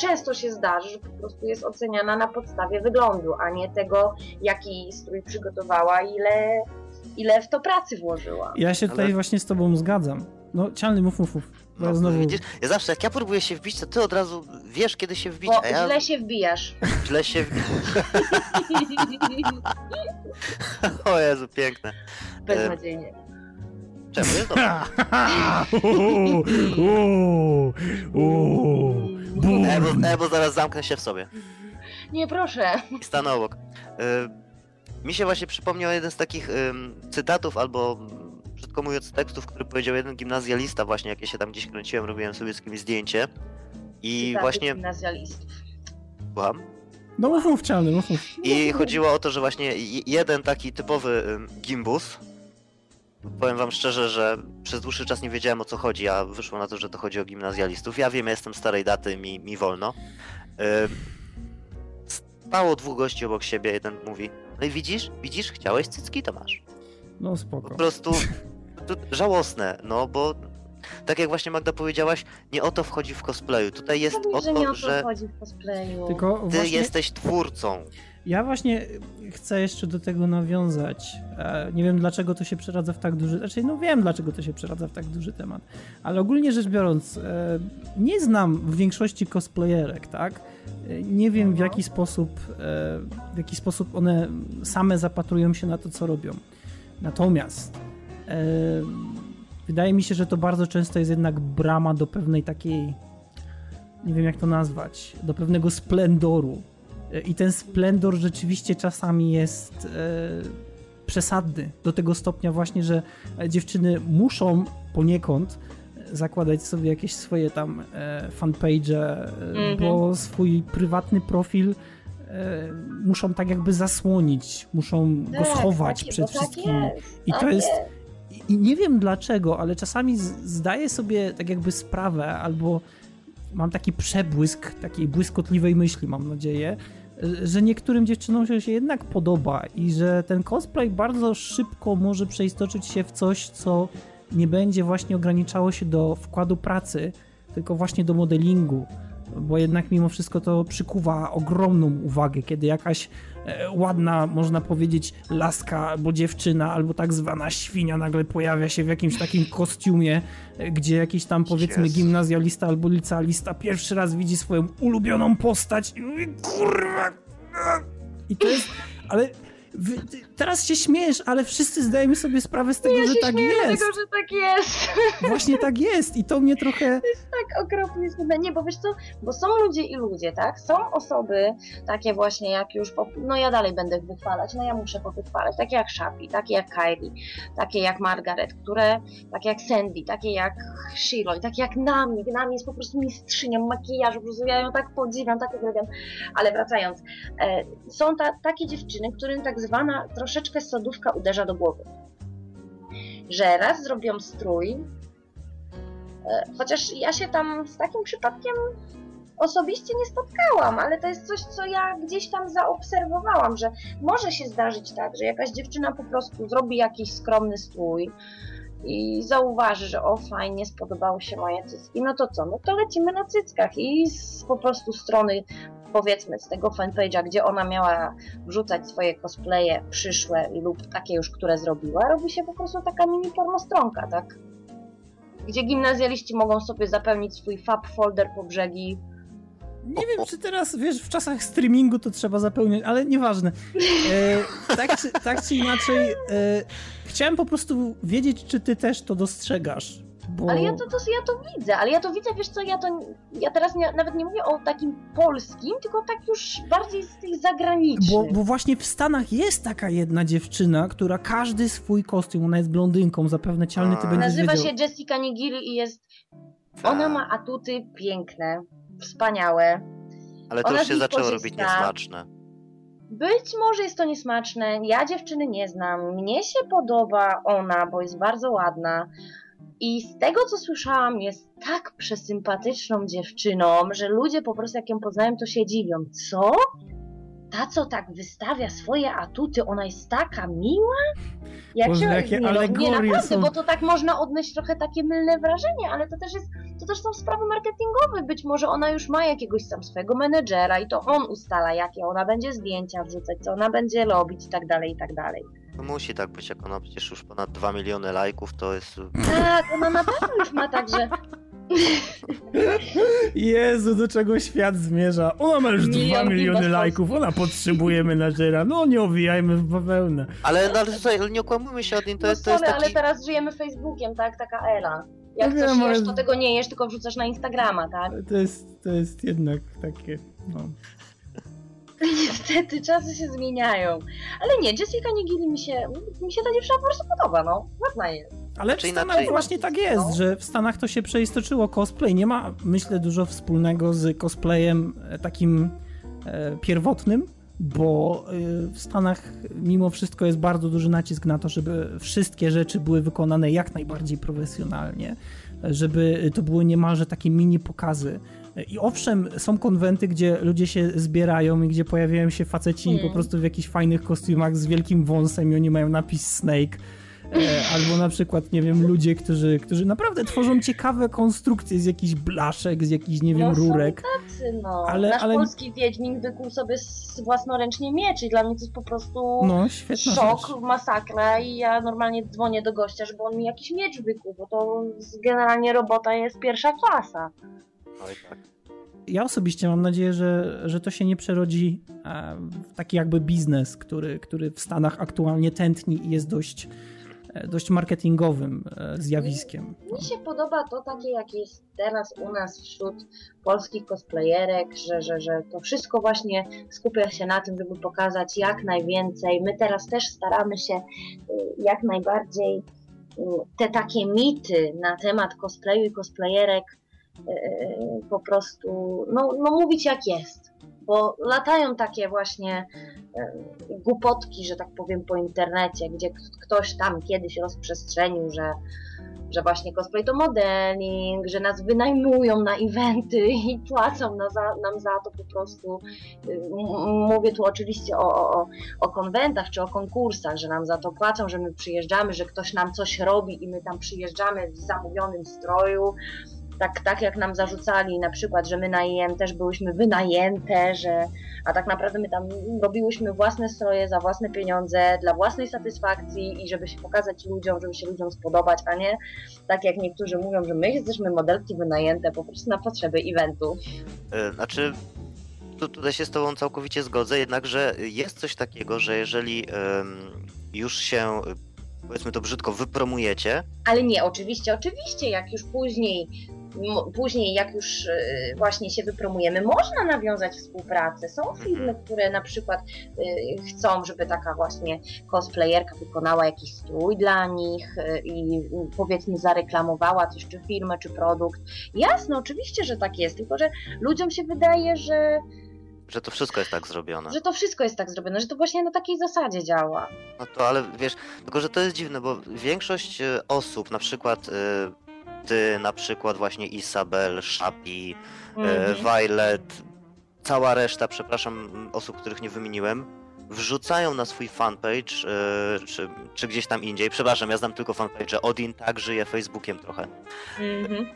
często się zdarzy, że po prostu jest oceniana na podstawie wyglądu, a nie tego, jaki strój przygotowała, ile, ile w to pracy włożyła. Ja się tutaj Ale... właśnie z tobą zgadzam. No, cialny, mów, mów, mów. No, znowu... widzisz, ja zawsze, jak ja próbuję się wbić, to ty od razu wiesz, kiedy się wbić, Bo a ja... źle się wbijasz. Źle się wbijasz. o Jezu, piękne. Beznadziejnie. Czemu jest dobrze? e, bo, e, bo zaraz zamknę się w sobie. Nie, proszę. I stanę obok. Y, mi się właśnie przypomniał jeden z takich cytatów albo brzydko mówiąc tekstów, który powiedział jeden gimnazjalista właśnie, jak ja się tam gdzieś kręciłem, robiłem sobie z kimś zdjęcie. I Cytaty właśnie... gimnazjalistów. Słucham? No mów, mów, mów. I chodziło o to, że właśnie jeden taki typowy gimbus, Powiem wam szczerze, że przez dłuższy czas nie wiedziałem o co chodzi, a wyszło na to, że to chodzi o gimnazjalistów. Ja wiem, ja jestem starej daty, mi, mi wolno. Yy, stało dwóch gości obok siebie, jeden mówi, no i widzisz, widzisz, chciałeś cycki, to masz. No spoko. Po prostu to żałosne, no bo tak jak właśnie Magda powiedziałaś, nie o to wchodzi w cosplayu. Tutaj jest o to, że... Nie o to że wchodzi w cosplayu. Tylko ty właśnie... jesteś twórcą. Ja właśnie chcę jeszcze do tego nawiązać. E, nie wiem, dlaczego to się przeradza w tak duży... Znaczy, no wiem, dlaczego to się przeradza w tak duży temat. Ale ogólnie rzecz biorąc, e, nie znam w większości cosplayerek, tak? E, nie wiem, w jaki sposób, w jaki sposób one same zapatrują się na to, co robią. Natomiast wydaje mi się, że to bardzo często jest jednak brama do pewnej takiej, nie wiem jak to nazwać, do pewnego splendoru. I ten splendor rzeczywiście czasami jest e, przesadny do tego stopnia właśnie, że dziewczyny muszą poniekąd zakładać sobie jakieś swoje tam e, fanpage, mm -hmm. bo swój prywatny profil muszą tak jakby zasłonić, muszą tak, go schować przed tak wszystkimi. Tak I to jest. I nie wiem dlaczego, ale czasami zdaję sobie tak jakby sprawę, albo mam taki przebłysk takiej błyskotliwej myśli, mam nadzieję, że niektórym dziewczynom się jednak podoba i że ten cosplay bardzo szybko może przeistoczyć się w coś, co nie będzie właśnie ograniczało się do wkładu pracy, tylko właśnie do modelingu, bo jednak mimo wszystko to przykuwa ogromną uwagę, kiedy jakaś e, ładna, można powiedzieć, laska albo dziewczyna, albo tak zwana świnia nagle pojawia się w jakimś takim kostiumie, e, gdzie jakiś tam powiedzmy gimnazjalista albo licealista pierwszy raz widzi swoją ulubioną postać i mówi kurwa. I to jest, ale teraz się śmiesz, ale wszyscy zdajemy sobie sprawę z tego, ja że tak jest. tego, że tak jest. Właśnie tak jest i to mnie trochę... To jest tak okropnie smutne. Nie, bo wiesz co, bo są ludzie i ludzie, tak? Są osoby takie właśnie jak już, po... no ja dalej będę wychwalać, no ja muszę powychwalać, takie jak Shapi, takie jak Kylie, takie jak Margaret, które, takie jak Sandy, takie jak Shirley, takie jak Nami. Nami jest po prostu mistrzynią makijażu, po prostu ja ją tak podziwiam, tak uwielbiam. Ale wracając, e, są ta, takie dziewczyny, którym tak zwana troszeczkę sodówka uderza do głowy. Że raz zrobią strój, e, chociaż ja się tam z takim przypadkiem osobiście nie spotkałam, ale to jest coś, co ja gdzieś tam zaobserwowałam, że może się zdarzyć tak, że jakaś dziewczyna po prostu zrobi jakiś skromny strój i zauważy, że o fajnie, spodobały się moje cycki, no to co, no to lecimy na cyckach i z po prostu strony powiedzmy z tego fanpage'a, gdzie ona miała wrzucać swoje cosplaye przyszłe lub takie już, które zrobiła, robi się po prostu taka mini pornostronka, tak? Gdzie gimnazjaliści mogą sobie zapełnić swój fab folder po brzegi. Nie wiem, czy teraz, wiesz, w czasach streamingu to trzeba zapełniać, ale nieważne. E, tak, czy, tak czy inaczej, e, chciałem po prostu wiedzieć, czy ty też to dostrzegasz bo... Ale ja to, to, ja to widzę, ale ja to widzę, wiesz co, ja to, ja teraz nie, nawet nie mówię o takim polskim, tylko tak już bardziej z tych zagranicznych. Bo, bo właśnie w Stanach jest taka jedna dziewczyna, która każdy swój kostium, ona jest blondynką, zapewne cialny ty będziesz Nazywa wiedział. się Jessica Nigiri i jest, ona ma atuty piękne, wspaniałe. Ale to ona już się zaczęło robić niesmaczne. Być może jest to niesmaczne, ja dziewczyny nie znam, mnie się podoba ona, bo jest bardzo ładna, i z tego, co słyszałam, jest tak przesympatyczną dziewczyną, że ludzie po prostu jak ją poznają, to się dziwią. Co? Ta, co tak wystawia swoje atuty, ona jest taka miła? Jak Boże, się, jakie nie, no, nie naprawdę, są... bo to tak można odnieść trochę takie mylne wrażenie, ale to też jest, to też są sprawy marketingowe. Być może ona już ma jakiegoś tam swojego menedżera i to on ustala, jakie ona będzie zdjęcia wrzucać, co ona będzie robić i tak dalej, i tak dalej. To musi tak być, jak ona przecież już ponad 2 miliony lajków, to jest... Tak, ona na pewno już ma także... Jezu, do czego świat zmierza? Ona ma już Milion 2 miliony lajków, ona potrzebuje menadżera. No nie owijajmy w bawełnę. Ale, no, ale słuchaj, nie okłamujmy się od nim, to, no jest, to jest taki... ale teraz żyjemy Facebookiem, tak? Taka era. Jak no coś jesz, to tego nie jesz, tylko wrzucasz na Instagrama, tak? To jest, to jest jednak takie, no... Niestety, czasy się zmieniają. Ale nie, Jessica Nigiri mi się, mi się ta dziewczyna po prostu podoba, no. Ładna jest. Ale w Stanach inaczej... właśnie tak jest, no. że w Stanach to się przeistoczyło cosplay. Nie ma, myślę, dużo wspólnego z cosplayem e, takim e, pierwotnym, bo e, w Stanach mimo wszystko jest bardzo duży nacisk na to, żeby wszystkie rzeczy były wykonane jak najbardziej profesjonalnie, żeby to były niemalże takie mini pokazy i owszem, są konwenty, gdzie ludzie się zbierają i gdzie pojawiają się faceci po prostu w jakichś fajnych kostiumach z wielkim wąsem i oni mają napis Snake. E, albo na przykład, nie wiem, ludzie, którzy, którzy naprawdę tworzą ciekawe konstrukcje z jakichś blaszek, z jakichś, nie wiem, no, rurek. tacy, no. Ale, Nasz ale... polski Wiedźmin wykuł sobie własnoręcznie miecz i dla mnie to jest po prostu no, szok, rzecz. masakra i ja normalnie dzwonię do gościa, żeby on mi jakiś miecz wykuł, bo to generalnie robota jest pierwsza klasa. Oj tak. Ja osobiście mam nadzieję, że, że to się nie przerodzi e, w taki jakby biznes, który, który w Stanach aktualnie tętni i jest dość e, dość marketingowym e, zjawiskiem. Mi się podoba to takie, jak jest teraz u nas wśród polskich cosplayerek, że, że, że to wszystko właśnie skupia się na tym, żeby pokazać jak najwięcej. My teraz też staramy się y, jak najbardziej y, te takie mity na temat cosplayu i cosplayerek po prostu no, no mówić jak jest bo latają takie właśnie e, głupotki, że tak powiem, po internecie, gdzie ktoś tam kiedyś rozprzestrzenił, że, że właśnie cosplay to modeling, że nas wynajmują na eventy i płacą na za, nam za to po prostu. Y, mówię tu oczywiście o, o, o konwentach czy o konkursach, że nam za to płacą, że my przyjeżdżamy, że ktoś nam coś robi i my tam przyjeżdżamy w zamówionym stroju tak, tak jak nam zarzucali na przykład, że my na IM też byłyśmy wynajęte, że, a tak naprawdę my tam robiłyśmy własne stroje za własne pieniądze, dla własnej satysfakcji i żeby się pokazać ludziom, żeby się ludziom spodobać, a nie tak jak niektórzy mówią, że my jesteśmy modelki wynajęte po prostu na potrzeby eventu. E, znaczy, tu, tutaj się z Tobą całkowicie zgodzę, jednakże jest coś takiego, że jeżeli już się powiedzmy to brzydko, wypromujecie. Ale nie, oczywiście, oczywiście, jak już później później, jak już y, właśnie się wypromujemy, można nawiązać współpracę. Są mhm. firmy, które na przykład y, chcą, żeby taka właśnie cosplayerka wykonała jakiś strój dla nich y, i powiedzmy zareklamowała coś, czy firmę, czy produkt. Jasne, oczywiście, że tak jest, tylko że ludziom się wydaje, że że to wszystko jest tak zrobione. Że to wszystko jest tak zrobione, że to właśnie na takiej zasadzie działa. No to ale wiesz, tylko że to jest dziwne, bo większość osób, na przykład ty, na przykład właśnie Isabel, Shapi, mm Violet, cała reszta, przepraszam, osób, których nie wymieniłem, wrzucają na swój fanpage, e, czy, czy gdzieś tam indziej, przepraszam, ja znam tylko fanpage, Odin tak żyje Facebookiem trochę. Mm-hmm.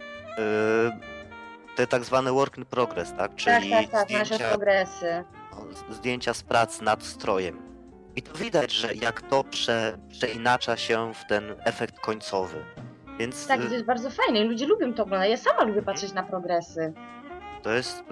Te tak zwane work in progress, tak? tak Czyli tak, tak, tak, zdjęcia, nasze progresy. Zdjęcia z prac nad strojem. I to widać, że jak to prze, przeinacza się w ten efekt końcowy. Więc... Tak, to jest bardzo fajne ludzie lubią to oglądać. Ja sama lubię patrzeć na progresy. To jest y,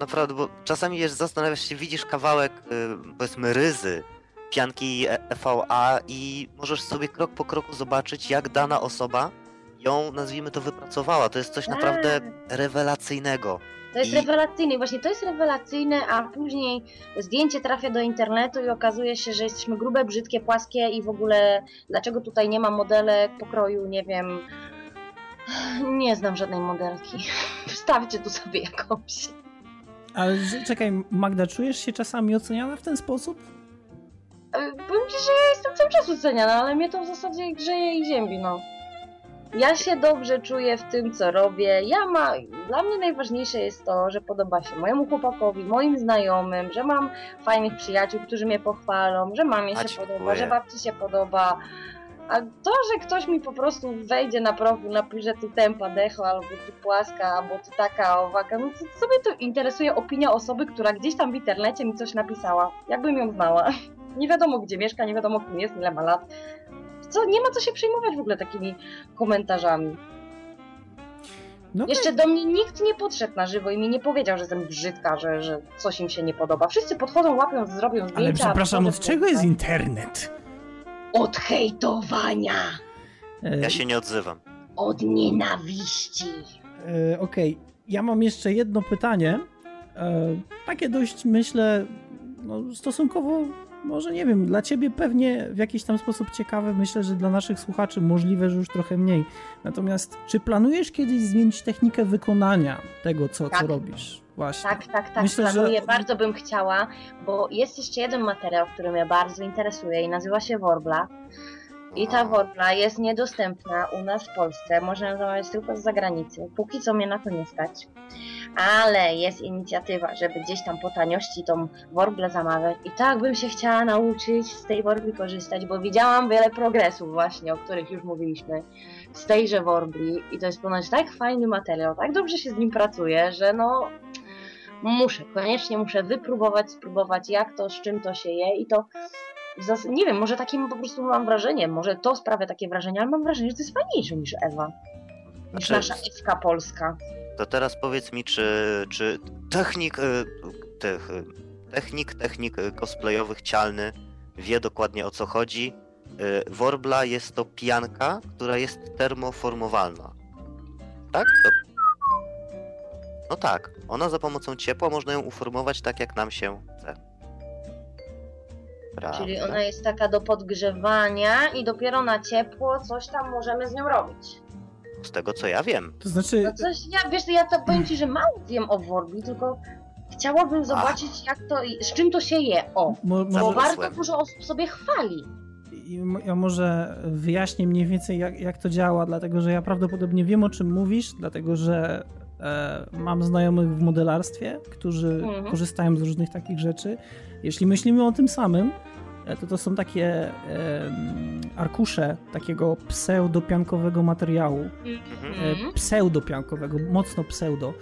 naprawdę, bo czasami jest, zastanawiasz się, widzisz kawałek, y, powiedzmy, ryzy, pianki EVA i możesz sobie krok po kroku zobaczyć, jak dana osoba ją, nazwijmy to, wypracowała. To jest coś tak. naprawdę rewelacyjnego. To jest I... rewelacyjne, właśnie to jest rewelacyjne, a później zdjęcie trafia do internetu i okazuje się, że jesteśmy grube, brzydkie, płaskie i w ogóle dlaczego tutaj nie ma modelek pokroju, nie wiem. Nie znam żadnej modelki. Wstawcie tu sobie jakąś. Ale czekaj, Magda, czujesz się czasami oceniana w ten sposób? E, powiem ci, że ja jestem cały czas oceniana, ale mnie to w zasadzie grzeje i ziębi, no. Ja się dobrze czuję w tym, co robię. Ja ma, dla mnie najważniejsze jest to, że podoba się mojemu chłopakowi, moim znajomym, że mam fajnych przyjaciół, którzy mnie pochwalą, że mamie się podoba, że babci się podoba. A to, że ktoś mi po prostu wejdzie na profil, napisze ty tempa decho, albo ty płaska, albo ty taka, owaka, no to sobie to interesuje opinia osoby, która gdzieś tam w internecie mi coś napisała. Jakbym ją znała. Nie wiadomo gdzie mieszka, nie wiadomo kim jest, ile ma lat co, nie ma co się przejmować w ogóle takimi komentarzami. No Jeszcze do mnie nikt nie podszedł na żywo i mi nie powiedział, że jestem brzydka, że, że coś im się nie podoba. Wszyscy podchodzą, łapią, zrobią zdjęcia. Ale przepraszam, od czego jest internet? Od hejtowania. E, ja się nie odzywam. Od nienawiści. E, Okej, okay. ja mam jeszcze jedno pytanie. E, takie dość, myślę, no, stosunkowo może nie wiem, dla ciebie pewnie w jakiś tam sposób ciekawe, myślę, że dla naszych słuchaczy możliwe, że już trochę mniej. Natomiast czy planujesz kiedyś zmienić technikę wykonania tego, co, tak. co robisz? Właśnie. Tak, tak, tak. Myślę, Planuję, że... bardzo bym chciała, bo jest jeszcze jeden materiał, który mnie bardzo interesuje i nazywa się Worbla. I ta worbla jest niedostępna u nas w Polsce, można ją zamawiać tylko z zagranicy. Póki co mnie na to nie stać ale jest inicjatywa, żeby gdzieś tam po taniości tą worblę zamawiać i tak bym się chciała nauczyć z tej worbli korzystać, bo widziałam wiele progresów właśnie, o których już mówiliśmy, z tejże worbli i to jest ponoć tak fajny materiał, tak dobrze się z nim pracuje, że no muszę, koniecznie muszę wypróbować, spróbować jak to, z czym to się je i to nie wiem, może takim po prostu mam wrażenie, może to sprawia takie wrażenie, ale mam wrażenie, że to jest fajniejsze niż Ewa. Niż znaczy, nasza Ewka polska. To teraz powiedz mi, czy, czy technik, e, tych, e, technik, technik cosplayowych cialny wie dokładnie o co chodzi y, Worbla jest to pianka, która jest termoformowalna. Tak? To... No tak, ona za pomocą ciepła można ją uformować tak, jak nam się chce. Prawda? Czyli ona jest taka do podgrzewania i dopiero na ciepło coś tam możemy z nią robić. Z tego co ja wiem. To znaczy. No coś, ja wiesz, ja to powiem ci, że mało wiem o Worbli, tylko chciałabym zobaczyć, Ach. jak to, z czym to się je. O, Mo bo bardzo dużo osób sobie chwali. Ja może wyjaśnię mniej więcej, jak, jak to działa, dlatego że ja prawdopodobnie wiem, o czym mówisz, dlatego że e, mam znajomych w modelarstwie, którzy mhm. korzystają z różnych takich rzeczy. Jeśli myślimy o tym samym, to to są takie e, arkusze takiego pseudopiankowego materiału. Mhm. E, pseudopiankowego, mocno pseudo.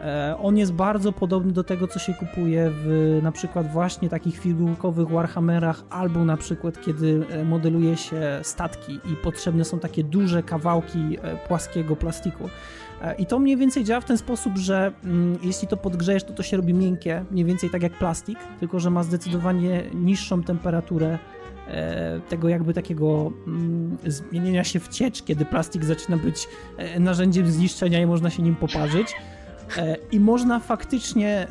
E, on jest bardzo podobny do tego, co się kupuje w na przykład właśnie takich figurkowych Warhammerach, albo na przykład kiedy e, modeluje się statki i potrzebne są takie duże kawałki e, płaskiego plastiku. I to mniej więcej działa w ten sposób, że mm, jeśli to podgrzejesz, to to się robi miękkie, mniej więcej tak jak plastik, tylko że ma zdecydowanie niższą temperaturę tego jakby takiego mm, zmienienia się w ciecz, kiedy plastik zaczyna być narzędziem zniszczenia i można się nim poparzyć. E, I można faktycznie, e,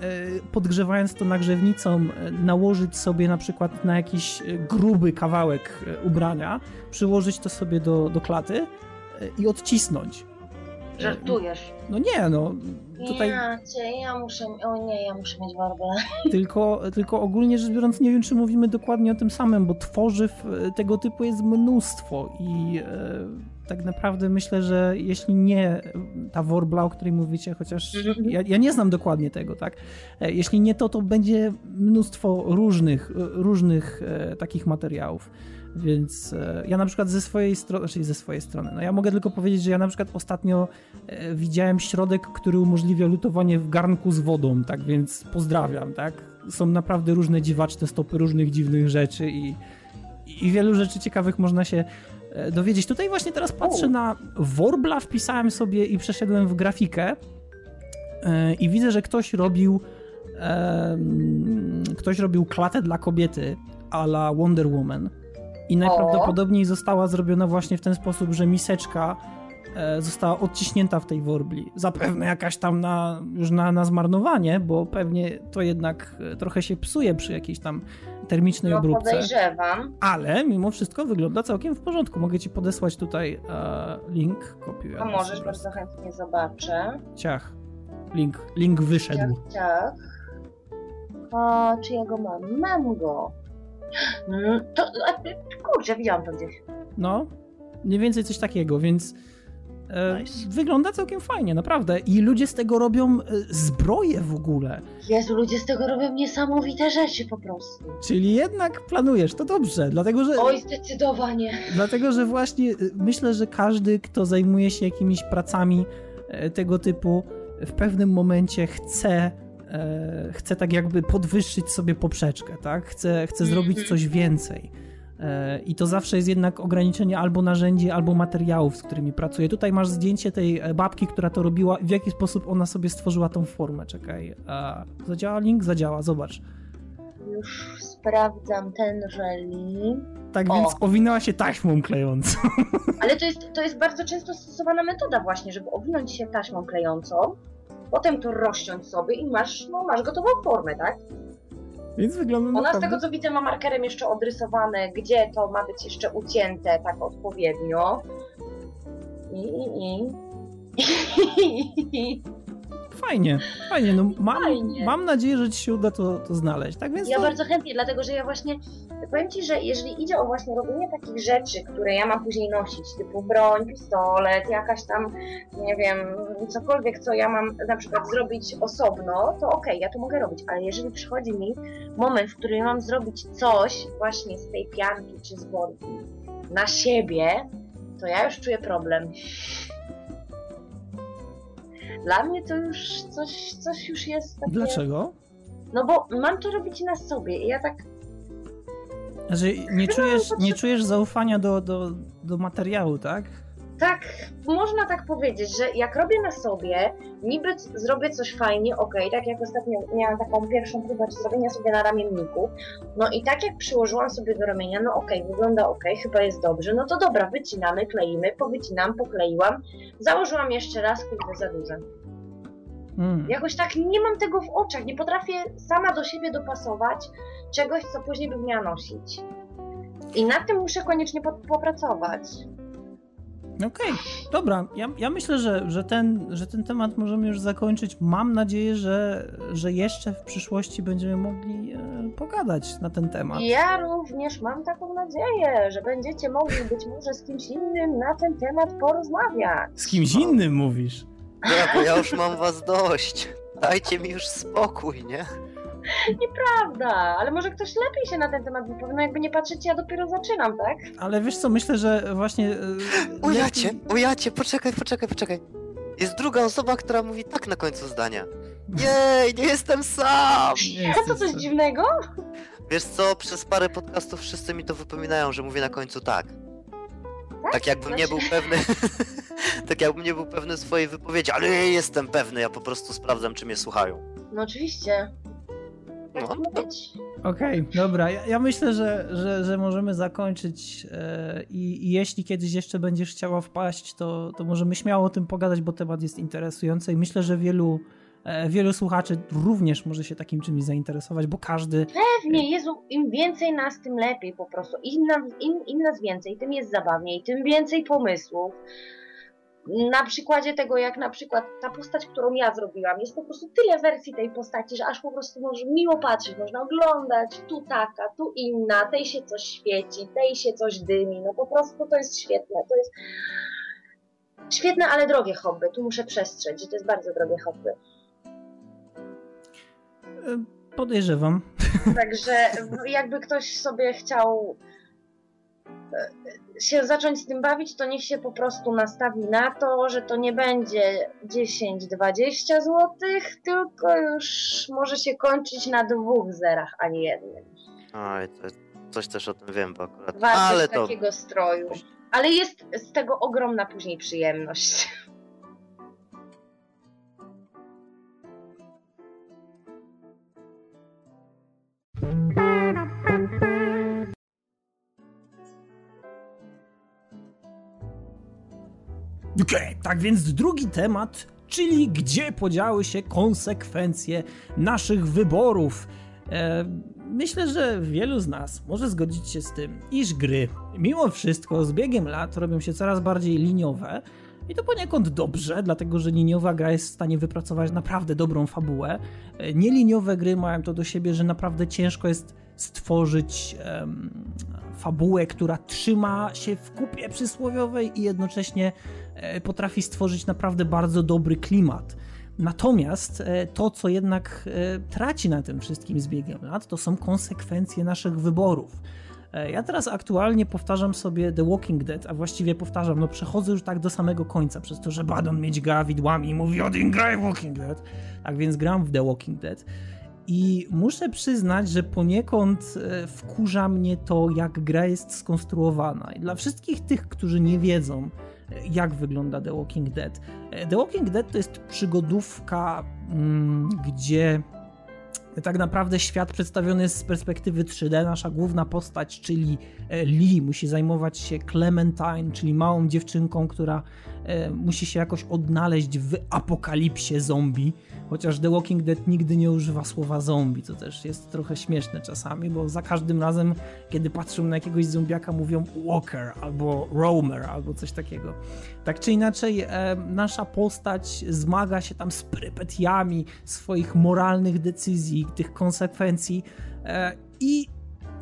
podgrzewając to nagrzewnicą, e, nałożyć sobie na przykład na jakiś gruby kawałek ubrania, przyłożyć to sobie do, do klaty i odcisnąć. Żartujesz. No nie, no. Tutaj... Ja cię, ja muszę, o nie, ja muszę mieć warble. Tylko, tylko ogólnie rzecz biorąc, nie wiem, czy mówimy dokładnie o tym samym, bo tworzyw tego typu jest mnóstwo i tak naprawdę myślę, że jeśli nie ta Worbla, o której mówicie, chociaż mhm. ja, ja, nie znam dokładnie tego, tak? E, jeśli nie to, to będzie mnóstwo różnych, różnych e, takich materiałów. Więc e, ja na przykład ze swojej strony, czyli ze swojej strony, no ja mogę tylko powiedzieć, że ja na przykład ostatnio widziałem środek, który umożliwia lutowanie w garnku z wodą, tak więc pozdrawiam, tak? Są naprawdę różne dziwaczne stopy różnych dziwnych rzeczy i, i wielu rzeczy ciekawych można się E, dowiedzieć. Tutaj właśnie teraz patrzę na Worbla, wpisałem sobie i przeszedłem w grafikę e, i widzę, że ktoś robił ktoś robił klatę dla kobiety a la Wonder Woman i najprawdopodobniej została zrobiona właśnie w ten sposób, że miseczka e, została odciśnięta w tej worbli. Zapewne jakaś tam na, już na, na zmarnowanie, bo pewnie to jednak trochę się psuje przy jakiejś tam termicznej no, obróbce. podejrzewam. Ale mimo wszystko wygląda całkiem w porządku. Mogę ci podesłać tutaj e, link, kopiuję. A możesz, bardzo chętnie zobaczę. Ciach. Link, link wyszedł. Ciach, ciach. A, czy ja go mam? Mam go. Mm, to, kurczę, widziałam to gdzieś. No, mniej więcej coś takiego, więc E, nice. Wygląda całkiem fajnie, naprawdę. I ludzie z tego robią e, zbroje w ogóle. Jezu, ludzie z tego robią niesamowite rzeczy po prostu. Czyli jednak planujesz, to dobrze, dlatego że... Oj, zdecydowanie. Dlatego, że właśnie e, myślę, że każdy, kto zajmuje się jakimiś pracami tego typu, w pewnym momencie chce chce tak jakby podwyższyć sobie poprzeczkę, tak? Chce, chce zrobić mhm. coś więcej. E, I to zawsze jest jednak ograniczenie albo narzędzi, albo materiałów, z którymi pracuję. Tutaj masz zdjęcie tej e, babki, która to robiła i w jaki sposób ona sobie stworzyła tą formę. Czekaj. Zadziała link? Zadziała, zobacz. Już sprawdzam tenże link. Tak o. więc owinęła się taśmą klejącą. Ale to jest, to jest bardzo często stosowana metoda właśnie, żeby owinąć się taśmą klejącą, potem to rozciąć sobie i masz, no, masz gotową formę, tak? Więc wygląda Ona naprawdę... z tego co widzę ma markerem jeszcze odrysowane, gdzie to ma być jeszcze ucięte tak odpowiednio. I, i, i. Fajnie, fajnie. No mam, fajnie. mam nadzieję, że ci się uda to, to znaleźć. Tak więc ja to... bardzo chętnie, dlatego że ja właśnie powiem ci, że jeżeli idzie o właśnie robienie takich rzeczy, które ja mam później nosić, typu broń, pistolet, jakaś tam, nie wiem, cokolwiek, co ja mam na przykład zrobić osobno, to okej, okay, ja to mogę robić, ale jeżeli przychodzi mi moment, w którym mam zrobić coś właśnie z tej pianki czy z worki na siebie, to ja już czuję problem. Dla mnie to już coś, coś już jest takie... Dlaczego? No bo mam to robić na sobie i ja tak... Że nie czujesz, nie czujesz zaufania do, do, do materiału, tak? tak, można tak powiedzieć, że jak robię na sobie, niby zrobię coś fajnie, ok, tak jak ostatnio miałam taką pierwszą próbę zrobienia sobie na ramienniku, no i tak jak przyłożyłam sobie do ramienia, no ok, wygląda ok, chyba jest dobrze, no to dobra, wycinamy, kleimy, powycinam, pokleiłam, założyłam jeszcze raz, kurde, za duże. Hmm. Jakoś tak nie mam tego w oczach, nie potrafię sama do siebie dopasować czegoś, co później bym miała nosić. I nad tym muszę koniecznie popracować. Okej, okay, dobra. Ja, ja myślę, że, że, ten, że ten temat możemy już zakończyć. Mam nadzieję, że, że jeszcze w przyszłości będziemy mogli e, pogadać na ten temat. Ja również mam taką nadzieję, że będziecie mogli być może z kimś innym na ten temat porozmawiać. Z kimś innym mówisz? Ja, bo ja już mam was dość. Dajcie mi już spokój, nie? Nieprawda, ale może ktoś lepiej się na ten temat wypowie. No jakby nie patrzeć, ja dopiero zaczynam, tak? Ale wiesz co, myślę, że właśnie... Yy, ujacie, ujacie, poczekaj, poczekaj, poczekaj. Jest druga osoba, która mówi tak na końcu zdania. Jej, nie jestem sam! Nie to coś dziwnego? Wiesz co, przez parę podcastów wszyscy mi to wypominają, że mówię na końcu tak. Tak, tak jakbym nie był pewny. tak jakbym nie był pewny swojej wypowiedzi, ale ja jestem pewny, ja po prostu sprawdzam, czy mnie słuchają. No oczywiście. Tak no. Okej, okay, dobra. Ja, ja, myślę, że, że, że możemy zakończyć e, i, i, jeśli kiedyś jeszcze będziesz chciała wpaść, to, to możemy śmiało o tym pogadać, bo temat jest interesujący i myślę, że wielu, wielu słuchaczy również może się takim czymś zainteresować, bo każdy... Pewnie, Jezu, im więcej nas, tym lepiej po prostu. Im, im, im nas więcej, tym jest zabawniej, tym więcej pomysłów na przykładzie tego, jak na przykład ta postać, którą ja zrobiłam, jest po prostu tyle wersji tej postaci, że aż po prostu może miło patrzeć, można oglądać, tu taka, tu inna, tej się coś świeci, tej się coś dymi, no po prostu to jest świetne, to jest świetne, ale drogie hobby, tu muszę przestrzec, że to jest bardzo drogie hobby. Podejrzewam. Także jakby ktoś sobie chciał się zacząć z tym bawić, to niech się po prostu nastawi na to, że to nie będzie 10-20 zł, tylko już może się kończyć na dwóch zerach, a nie jednym. Oj, to coś też o tym wiem, bo akurat... Wartość Ale to... takiego stroju. Ale jest z tego ogromna później przyjemność. Tak więc drugi temat, czyli gdzie podziały się konsekwencje naszych wyborów. E, myślę, że wielu z nas może zgodzić się z tym, iż gry, mimo wszystko, z biegiem lat robią się coraz bardziej liniowe. I to poniekąd dobrze, dlatego że liniowa gra jest w stanie wypracować naprawdę dobrą fabułę. E, nieliniowe gry mają to do siebie, że naprawdę ciężko jest stworzyć um, fabułę, która trzyma się w kupie przysłowiowej i jednocześnie potrafi stworzyć naprawdę bardzo dobry klimat. Natomiast e, to, co jednak e, traci na tym wszystkim z biegiem lat, to są konsekwencje naszych wyborów. Ja teraz aktualnie powtarzam sobie The Walking Dead, a właściwie powtarzam, no przechodzę już tak do samego końca, przez to, że Badon mieć gra widłami i mówi Odin graj Walking Dead. Tak więc gram w The Walking Dead. I muszę przyznać, że poniekąd e, wkurza mnie to, jak gra jest skonstruowana. I dla wszystkich tych, którzy nie wiedzą, e, jak wygląda The Walking Dead. E, The Walking Dead to jest przygodówka, mm, gdzie tak naprawdę świat przedstawiony jest z perspektywy 3D. Nasza główna postać, czyli Lee, musi zajmować się Clementine, czyli małą dziewczynką, która musi się jakoś odnaleźć w apokalipsie zombie. Chociaż The Walking Dead nigdy nie używa słowa zombie, co też jest trochę śmieszne czasami, bo za każdym razem, kiedy patrzą na jakiegoś zombiaka, mówią walker albo roamer albo coś takiego. Tak czy inaczej, e, nasza postać zmaga się tam z prypetiami swoich moralnych decyzji, tych konsekwencji e, i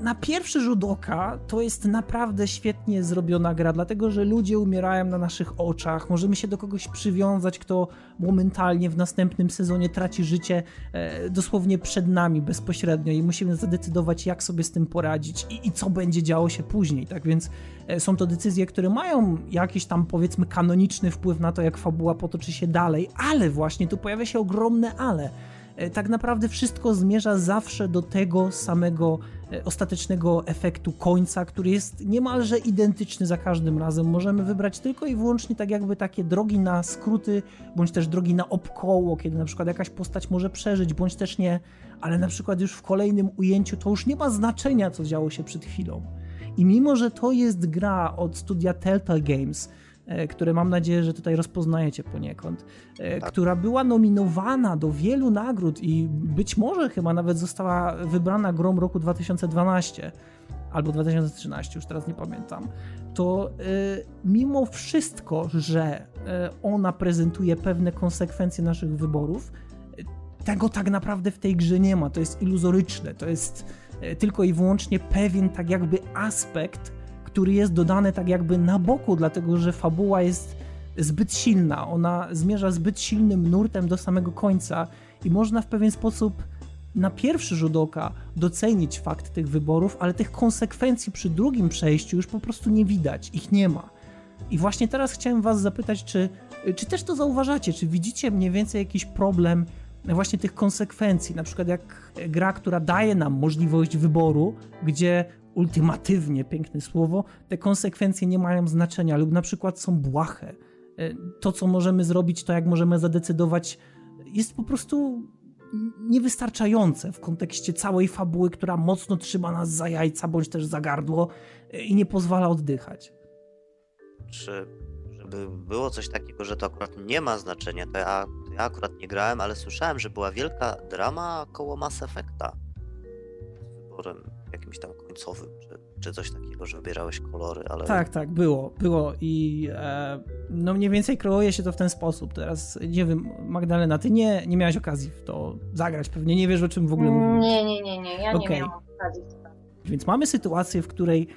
na pierwszy rzut oka to jest naprawdę świetnie zrobiona gra, dlatego że ludzie umierają na naszych oczach. Możemy się do kogoś przywiązać, kto momentalnie w następnym sezonie traci życie e, dosłownie przed nami bezpośrednio i musimy zadecydować, jak sobie z tym poradzić i, i co będzie działo się później. Tak więc e, są to decyzje, które mają jakiś tam powiedzmy kanoniczny wpływ na to, jak fabuła potoczy się dalej, ale właśnie tu pojawia się ogromne ale tak naprawdę wszystko zmierza zawsze do tego samego e, ostatecznego efektu końca, który jest niemalże identyczny za każdym razem. Możemy wybrać tylko i wyłącznie tak jakby takie drogi na skróty, bądź też drogi na obkoło, kiedy na przykład jakaś postać może przeżyć, bądź też nie, ale na przykład już w kolejnym ujęciu to już nie ma znaczenia, co działo się przed chwilą. I mimo, że to jest gra od studia Telltale Games, E, które mam nadzieję, że tutaj rozpoznajecie poniekąd, e, tak. która była nominowana do wielu nagród i być może chyba nawet została wybrana grom roku 2012 albo 2013, już teraz nie pamiętam, to e, mimo wszystko, że ona prezentuje pewne konsekwencje naszych wyborów, tego tak naprawdę w tej grze nie ma. To jest iluzoryczne, to jest tylko i wyłącznie pewien tak jakby aspekt który jest dodany tak jakby na boku, dlatego że fabuła jest zbyt silna. Ona zmierza zbyt silnym nurtem do samego końca i można w pewien sposób na pierwszy rzut oka docenić fakt tych wyborów, ale tych konsekwencji przy drugim przejściu już po prostu nie widać, ich nie ma. I właśnie teraz chciałem Was zapytać, czy, czy też to zauważacie, czy widzicie mniej więcej jakiś problem właśnie tych konsekwencji, na przykład jak gra, która daje nam możliwość wyboru, gdzie ultimatywnie, piękne słowo, te konsekwencje nie mają znaczenia lub na przykład są błahe. E, to, co możemy zrobić, to jak możemy zadecydować, jest po prostu niewystarczające w kontekście całej fabuły, która mocno trzyma nas za jajca bądź też za gardło e, i nie pozwala oddychać. Czy żeby było coś takiego, że to akurat nie ma znaczenia, to ja, to ja akurat nie grałem, ale słyszałem, że była wielka drama koło Mass Effecta z wyborem jakimś tam końcowym, czy, czy coś takiego, że wybierałeś kolory, ale... Tak, tak, było, było i e, no mniej więcej kreuje się to w ten sposób. Teraz, nie wiem, Magdalena, ty nie, nie miałaś okazji w to zagrać, pewnie nie wiesz, o czym w ogóle mówię. Nie, nie, nie, nie, ja okay. nie miałam okazji. Więc mamy sytuację, w której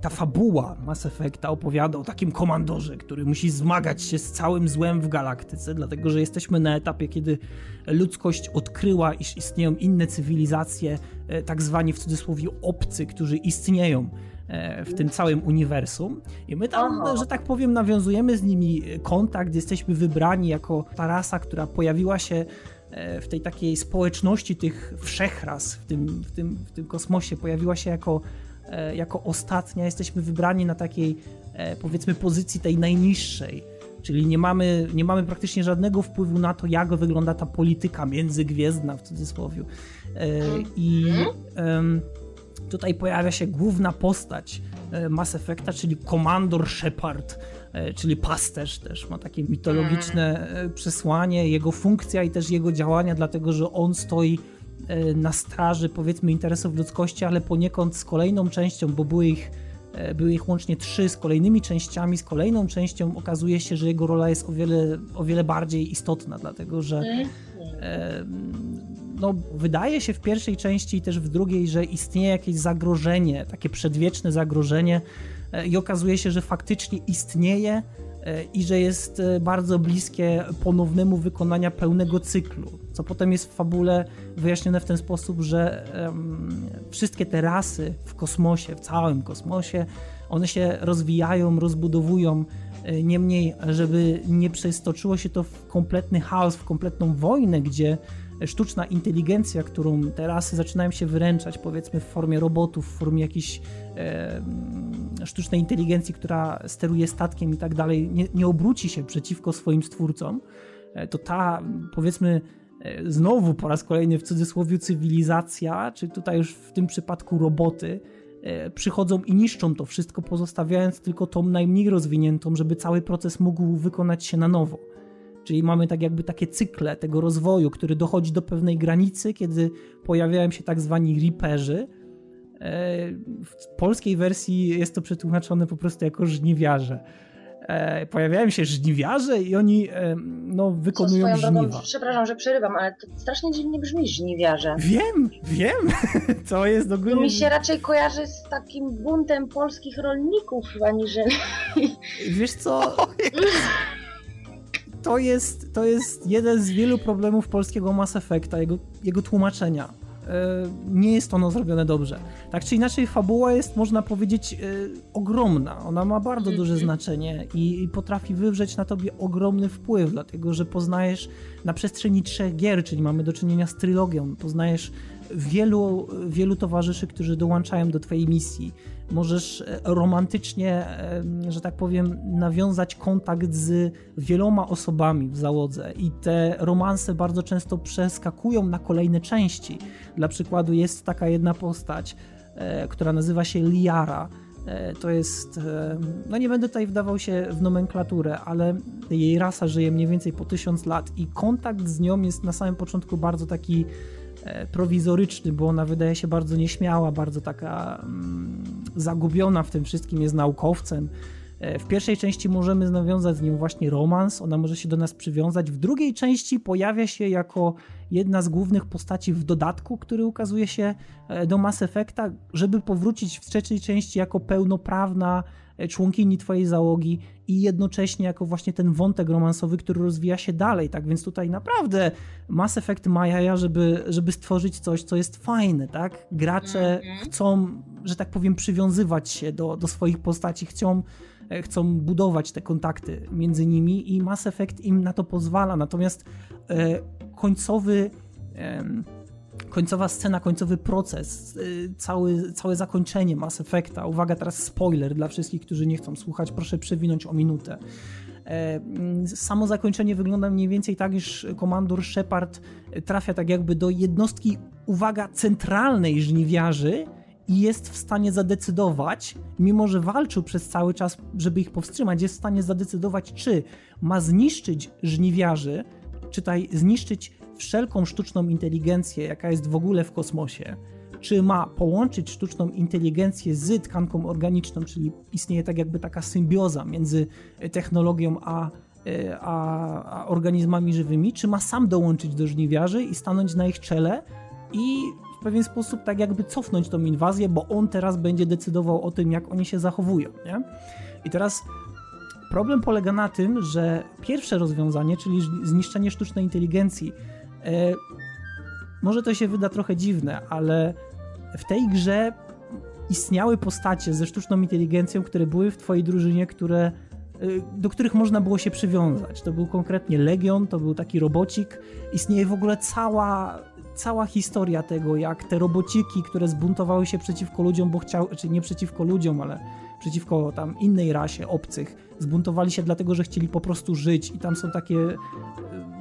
ta fabuła Mass Effecta opowiada o takim komandorze, który musi zmagać się z całym złem w galaktyce, dlatego że jesteśmy na etapie, kiedy ludzkość odkryła, iż istnieją inne cywilizacje, e, tak zwani w cudzysłowie obcy, którzy istnieją e, w tym całym uniwersum. I my tam, Aha. że tak powiem, nawiązujemy z nimi kontakt, jesteśmy wybrani jako ta rasa, która pojawiła się e, w tej takiej społeczności tych wszechras w tym, w tym, w tym kosmosie, pojawiła się jako E, jako ostatnia jesteśmy wybrani na takiej e, powiedzmy pozycji tej najniższej. Czyli nie mamy, nie mamy praktycznie żadnego wpływu na to, jak wygląda ta polityka międzygwiezdna w cudzysłowie. E, I tutaj pojawia się główna postać Mass Effecta, czyli Komandor Shepard, czyli pasterz też ma takie mitologiczne przesłanie, jego funkcja i też jego działania, dlatego że on stoi E, na straży powiedzmy interesów ludzkości, ale poniekąd z kolejną częścią, bo były ich, e, były ich łącznie trzy, z kolejnymi częściami, z kolejną częścią okazuje się, że jego rola jest o wiele, o wiele bardziej istotna, dlatego że e, no, wydaje się w pierwszej części i też w drugiej, że istnieje jakieś zagrożenie, takie przedwieczne zagrożenie i okazuje się, że faktycznie istnieje i że jest bardzo bliskie ponownemu wykonania pełnego cyklu co potem jest w fabule wyjaśnione w ten sposób, że um, wszystkie te rasy w kosmosie, w całym kosmosie, one się rozwijają, rozbudowują. E, niemniej, żeby nie przeistoczyło się to w kompletny chaos, w kompletną wojnę, gdzie sztuczna inteligencja, którą te rasy zaczynają się wyręczać, powiedzmy w formie robotów, w formie jakiejś e, sztucznej inteligencji, która steruje statkiem i tak dalej, nie, nie obróci się przeciwko swoim stwórcom, e, to ta, powiedzmy, E, znowu po raz kolejny w cudzysłowie cywilizacja, czy tutaj już w tym przypadku roboty, e, przychodzą i niszczą to wszystko, pozostawiając tylko tą najmniej rozwiniętą, żeby cały proces mógł wykonać się na nowo. Czyli mamy tak jakby takie cykle tego rozwoju, który dochodzi do pewnej granicy, kiedy pojawiają się tak zwani riperzy. E, w polskiej wersji jest to przetłumaczone po prostu jako żniwiarze e, pojawiają się żniwiarze i oni e, no, wykonują żniwa. Drogą, przepraszam, że przerywam, ale to strasznie dziwnie brzmi żniwiarze. Wiem, wiem. To jest ogólnie... To mi się raczej kojarzy z takim buntem polskich rolników, aniżeli... Wiesz co... To jest, to jest jeden z wielu problemów polskiego Mass Effecta, jego, jego tłumaczenia nie jest ono zrobione dobrze. Tak czy inaczej, fabuła jest, można powiedzieć, ogromna. Ona ma bardzo duże mhm. znaczenie i, i potrafi wywrzeć na tobie ogromny wpływ, dlatego że poznajesz na przestrzeni trzech gier, czyli mamy do czynienia z trylogią, poznajesz wielu, wielu towarzyszy, którzy dołączają do twojej misji. Możesz e, romantycznie, że tak powiem, nawiązać kontakt z wieloma osobami w załodze i te romanse bardzo często przeskakują na kolejne części. Dla przykładu jest taka jedna postać, e, która nazywa się Liara. E, to jest, no nie będę tutaj wdawał się w nomenklaturę, ale jej rasa żyje mniej więcej po tysiąc lat i kontakt z nią jest na samym początku bardzo taki E, prowizoryczny, bo ona wydaje się bardzo nieśmiała, bardzo taka mm, zagubiona w tym wszystkim, jest naukowcem. E, w pierwszej części możemy nawiązać z nią właśnie romans, ona może się do nas przywiązać. W drugiej części pojawia się jako jedna z głównych postaci w dodatku, który ukazuje się e, do Mass Effecta, żeby powrócić w trzeciej części jako pełnoprawna członkini twojej załogi i jednocześnie jako właśnie ten wątek romansowy, który rozwija się dalej, tak więc tutaj naprawdę Mass Effect ma jaja, żeby, żeby stworzyć coś, co jest fajne, tak? Gracze mm -hmm. chcą, że tak powiem, przywiązywać się do, do swoich postaci, chcą e, chcą budować te kontakty między nimi i Mass Effect im na to pozwala, natomiast e, końcowy e, końcowa scena, końcowy proces, y, cały, całe zakończenie Mass Effecta. Uwaga, teraz spoiler dla wszystkich, którzy nie chcą słuchać, proszę przewinąć o minutę. E, mm, samo zakończenie wygląda mniej więcej tak, iż komandor Shepard trafia tak jakby do jednostki, uwaga, centralnej żniwiarzy i jest w stanie zadecydować, mimo że walczył przez cały czas, żeby ich powstrzymać, jest w stanie zadecydować, czy ma zniszczyć żniwiarzy, czytaj, zniszczyć wszelką sztuczną inteligencję, jaka jest w ogóle w kosmosie, czy ma połączyć sztuczną inteligencję z tkanką organiczną, czyli istnieje tak jakby taka symbioza między technologią a, e, a, a organizmami żywymi, czy ma sam dołączyć do żniwiarzy i stanąć na ich czele i w pewien sposób tak jakby cofnąć tą inwazję, bo on teraz będzie decydował o tym, jak oni się zachowują. Nie? I teraz problem polega na tym, że pierwsze rozwiązanie, czyli zniszczenie sztucznej inteligencji, E, może to się wyda trochę dziwne, ale w tej grze istniały postacie ze sztuczną inteligencją, które były w twojej drużynie, które, e, do których można było się przywiązać. To był konkretnie Legion, to był taki robocik. Istnieje w ogóle cała, cała historia tego, jak te robociki, które zbuntowały się przeciwko ludziom, bo chciały, czy nie przeciwko ludziom, ale przeciwko tam innej rasie obcych, zbuntowali się dlatego, że chcieli po prostu żyć i tam są takie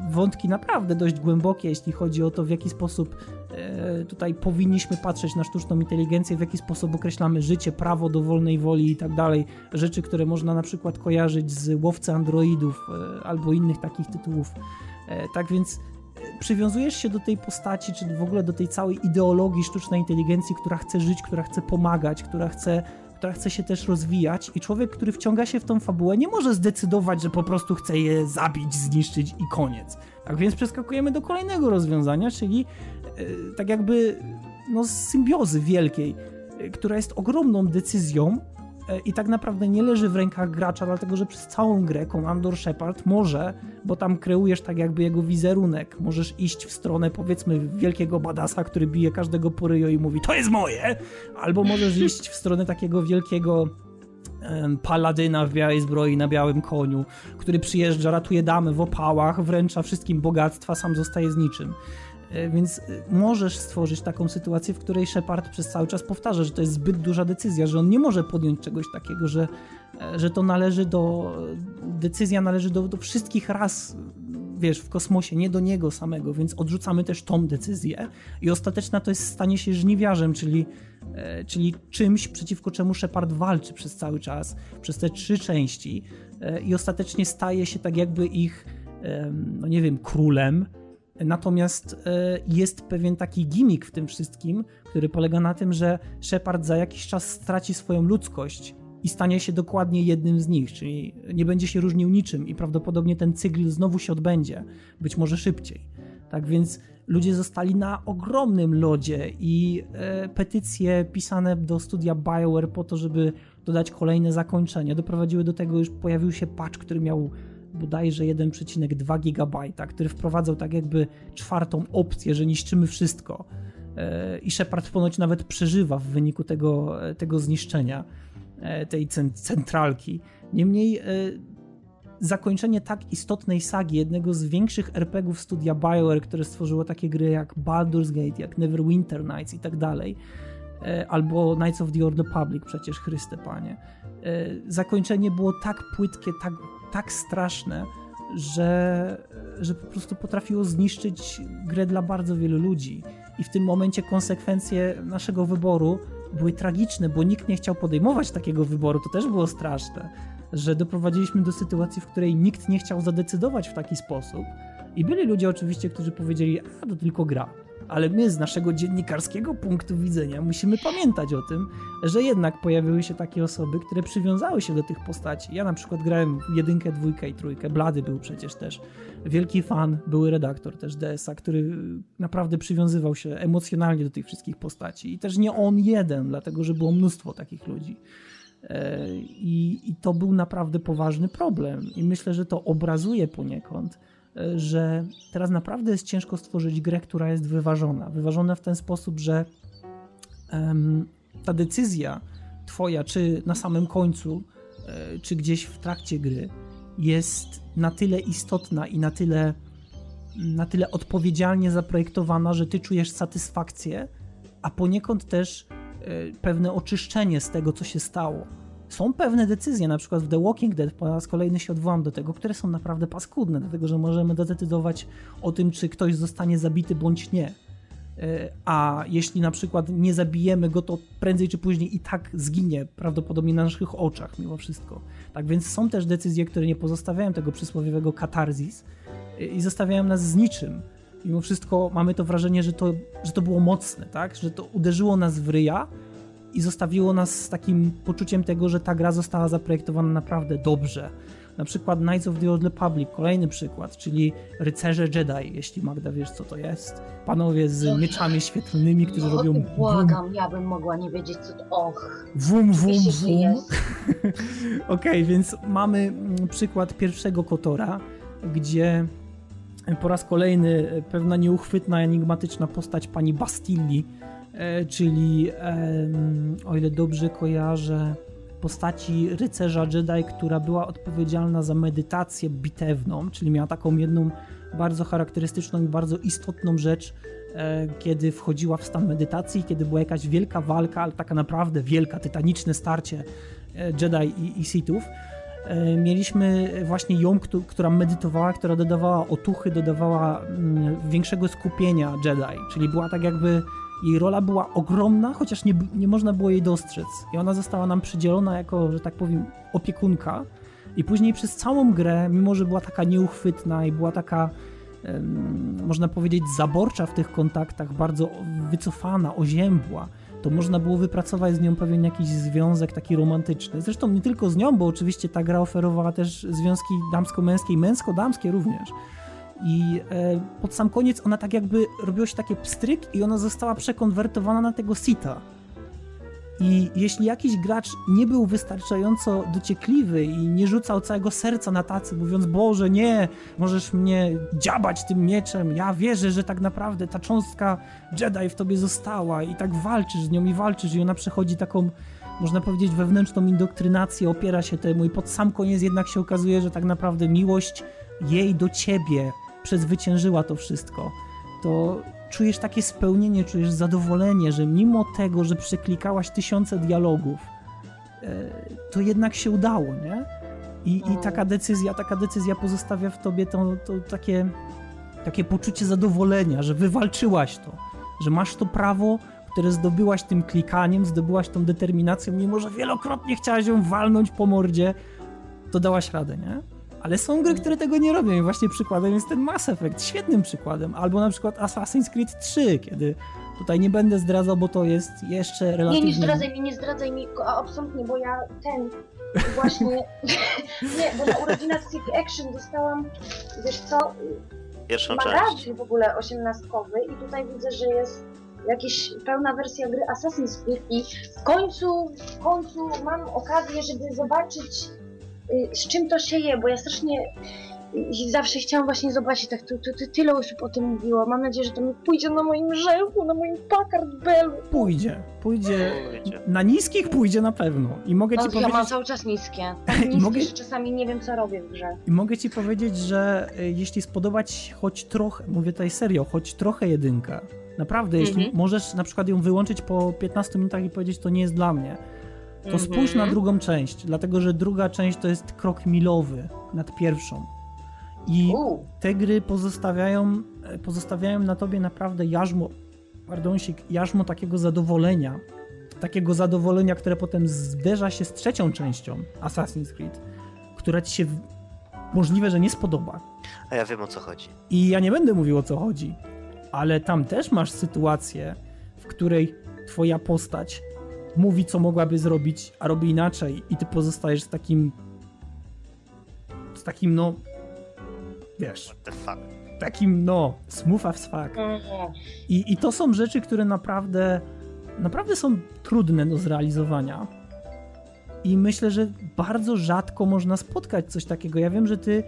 wątki naprawdę dość głębokie, jeśli chodzi o to, w jaki sposób e, tutaj powinniśmy patrzeć na sztuczną inteligencję, w jaki sposób określamy życie, prawo do wolnej woli i tak dalej. Rzeczy, które można na przykład kojarzyć z łowcy androidów e, albo innych takich tytułów. E, tak więc przywiązujesz się do tej postaci, czy w ogóle do tej całej ideologii sztucznej inteligencji, która chce żyć, która chce pomagać, która chce która chce się też rozwijać i człowiek, który wciąga się w tą fabułę, nie może zdecydować, że po prostu chce je zabić, zniszczyć i koniec. Tak więc przeskakujemy do kolejnego rozwiązania, czyli yy, tak jakby no, symbiozy wielkiej, yy, która jest ogromną decyzją, E, i tak naprawdę nie leży w rękach gracza, dlatego że przez całą grę Commander Shepard może, bo tam kreujesz tak jakby jego wizerunek, możesz iść w stronę powiedzmy wielkiego badasa, który bije każdego po ryju i mówi to jest moje, albo możesz iść w stronę takiego wielkiego paladyna w białej zbroi na białym koniu, który przyjeżdża, ratuje damy w opałach, wręcza wszystkim bogactwa, sam zostaje z niczym. E, więc e, możesz stworzyć taką sytuację, w której Shepard przez cały czas powtarza, że to jest zbyt duża decyzja, że on nie może podjąć czegoś takiego, że, e, że to należy do. Decyzja należy do, do wszystkich ras, wiesz, w kosmosie, nie do niego samego, więc odrzucamy też tą decyzję. I ostateczna to jest stanie się żniwiarzem, czyli, czyli czymś, przeciwko czemu Shepard walczy przez cały czas, przez te trzy części. I ostatecznie staje się tak jakby ich, no nie wiem, królem Natomiast e, jest pewien taki gimmick w tym wszystkim, który polega na tym, że Shepard za jakiś czas straci swoją ludzkość i stanie się dokładnie jednym z nich, czyli nie będzie się różnił niczym i prawdopodobnie ten cykl znowu się odbędzie, być może szybciej. Tak więc ludzie zostali na ogromnym lodzie i e, petycje pisane do studia BioWare po to, żeby dodać kolejne zakończenie, doprowadziły do tego, że pojawił się patch, który miał bodajże 1,2 GB, który wprowadzał tak jakby czwartą opcję, że niszczymy wszystko. i Shepard ponoć nawet przeżywa w wyniku tego, tego zniszczenia tej centralki. Niemniej zakończenie tak istotnej sagi, jednego z większych RPGów studia BioWare, które stworzyło takie gry jak Baldur's Gate, jak Neverwinter Nights i tak dalej, e, albo Knights of the Old Republic, przecież Chryste Panie. E, zakończenie było tak płytkie, tak, tak straszne, że, że po prostu potrafiło zniszczyć grę dla bardzo wielu ludzi. I w tym momencie konsekwencje naszego wyboru były tragiczne, bo nikt nie chciał podejmować takiego wyboru. To też było straszne że doprowadziliśmy do sytuacji, w której nikt nie chciał zadecydować w taki sposób. I byli ludzie oczywiście, którzy powiedzieli, a to tylko gra. Ale my z naszego dziennikarskiego punktu widzenia musimy pamiętać o tym, że jednak pojawiły się takie osoby, które przywiązały się do tych postaci. Ja na przykład grałem jedynkę, dwójkę i trójkę. Blady był przecież też wielki fan, były redaktor też DSA, który naprawdę przywiązywał się emocjonalnie do tych wszystkich postaci. I też nie on jeden, dlatego że było mnóstwo takich ludzi. E, I, I, to był naprawdę poważny problem. I myślę, że to obrazuje poniekąd, że teraz naprawdę jest ciężko stworzyć grę, która jest wyważona. Wyważona w ten sposób, że ta decyzja Twoja, czy na samym końcu, e, czy gdzieś w trakcie gry, jest na tyle istotna i na tyle, na tyle odpowiedzialnie zaprojektowana, że Ty czujesz satysfakcję, a poniekąd też E, pewne oczyszczenie z tego, co się stało. Są pewne decyzje, na przykład w The Walking Dead, po raz kolejny się odwołam do tego, które są naprawdę paskudne, dlatego że możemy zadecydować o tym, czy ktoś zostanie zabity bądź nie. E, a jeśli na przykład nie zabijemy go, to prędzej czy później i tak zginie, prawdopodobnie na naszych oczach, mimo wszystko. Tak więc są też decyzje, które nie pozostawiają tego przysłowiowego katarzis e, i zostawiają nas z niczym mimo wszystko mamy to wrażenie, że to, że to było mocne, tak? Że to uderzyło nas w ryja i zostawiło nas z takim poczuciem tego, że ta gra została zaprojektowana naprawdę dobrze. Na przykład Knights of the Old Republic, kolejny przykład, czyli rycerze Jedi, jeśli Magda wiesz co to jest. Panowie z mieczami świetlnymi, którzy no, robią... Błagam, ja bym mogła nie wiedzieć co to... Och! Wum, wum, wum. Okej, okay, więc mamy mm, przykład pierwszego Kotora, gdzie po raz kolejny pewna nieuchwytna, enigmatyczna postać pani Bastilli, e, czyli o ile dobrze kojarzę, postaci rycerza Jedi, która była odpowiedzialna za medytację bitewną, czyli miała taką jedną bardzo charakterystyczną i bardzo istotną rzecz, e, kiedy wchodziła w stan medytacji, kiedy była jakaś wielka walka, ale taka naprawdę wielka, tytaniczne starcie e, Jedi i, i Sithów. E, mieliśmy właśnie ją, która medytowała, która dodawała otuchy, dodawała mm, większego skupienia Jedi, czyli była tak jakby jej rola była ogromna, chociaż nie, nie można było jej dostrzec. I ona została nam przydzielona jako, że tak powiem, opiekunka. I później przez całą grę, mimo że była taka nieuchwytna i była taka, można powiedzieć, zaborcza w tych kontaktach, bardzo wycofana, oziębła, to można było wypracować z nią pewien jakiś związek taki romantyczny. Zresztą nie tylko z nią, bo oczywiście ta gra oferowała też związki damsko-męskie i męsko-damskie również. I e, pod sam koniec ona tak jakby robiło się takie pstryk i ona została przekonwertowana na tego sita. I jeśli jakiś gracz nie był wystarczająco dociekliwy i nie rzucał całego serca na tacy, mówiąc, Boże, nie, możesz mnie dziabać tym mieczem, ja wierzę, że tak naprawdę ta cząstka Jedi w tobie została i tak walczysz z nią i walczysz i ona przechodzi taką, można powiedzieć, wewnętrzną indoktrynację, opiera się temu i pod sam koniec jednak się okazuje, że tak naprawdę miłość jej do ciebie przezwyciężyła to wszystko. To czujesz takie spełnienie, czujesz zadowolenie, że mimo tego, że przeklikałaś tysiące dialogów, e, to jednak się udało, nie? I, i no. taka decyzja, taka decyzja pozostawia w tobie to, to takie, takie poczucie zadowolenia, że wywalczyłaś to, że masz to prawo, które zdobyłaś tym klikaniem, zdobyłaś tą determinacją, mimo że wielokrotnie chciałaś ją walnąć po mordzie, to dałaś radę, nie? Ale są gry, które tego nie robią i właśnie przykładem jest ten Mass Effect, świetnym przykładem. Albo na przykład Assassin's Creed 3, kiedy tutaj nie będę zdradzał, bo to jest jeszcze relatywnie... Nie, nie zdradzaj mi, nie zdradzaj mi, absolutnie, bo ja ten właśnie... nie, bo na urodzinach City Action dostałam, wiesz co, Pierwszą magazyn w ogóle osiemnastkowy i tutaj widzę, że jest jakaś pełna wersja gry Assassin's Creed i w końcu, w końcu mam okazję, żeby zobaczyć z czym to się je, bo ja strasznie i zawsze chciałam właśnie zobaczyć, tak, to, to, to tyle osób o tym mówiło. Mam nadzieję, że to mi pójdzie na moim rzechu, na moim Packard Bellu. Pójdzie, pójdzie. Na niskich pójdzie na pewno. I mogę ci no, powiedzieć... Ja mam cały czas niskie. Tak niskie, mogę... że czasami nie wiem, co robię w grze. I mogę ci powiedzieć, że y, jeśli spodobać choć trochę, mówię tutaj serio, choć trochę jedynka, naprawdę, jeśli mhm. możesz na przykład ją wyłączyć po 15 minutach i powiedzieć, to nie jest dla mnie, to -hmm. spójrz na drugą część, dlatego że druga część to jest krok milowy nad pierwszą. I te gry pozostawiają, e, pozostawiają na tobie naprawdę jarzmo, pardonsik, jarzmo takiego zadowolenia. Takiego zadowolenia, które potem zderza się z trzecią częścią Assassin's Creed, która ci się możliwe, że nie spodoba. A ja wiem o co chodzi. I ja nie będę mówił o co chodzi, ale tam też masz sytuację, w której twoja postać mówi, co mogłaby zrobić, a robi inaczej, i ty pozostajesz z takim. z takim, no, wiesz, takim no, smooth as fuck. I, I to są rzeczy, które naprawdę, naprawdę są trudne do zrealizowania. I myślę, że bardzo rzadko można spotkać coś takiego. Ja wiem, że ty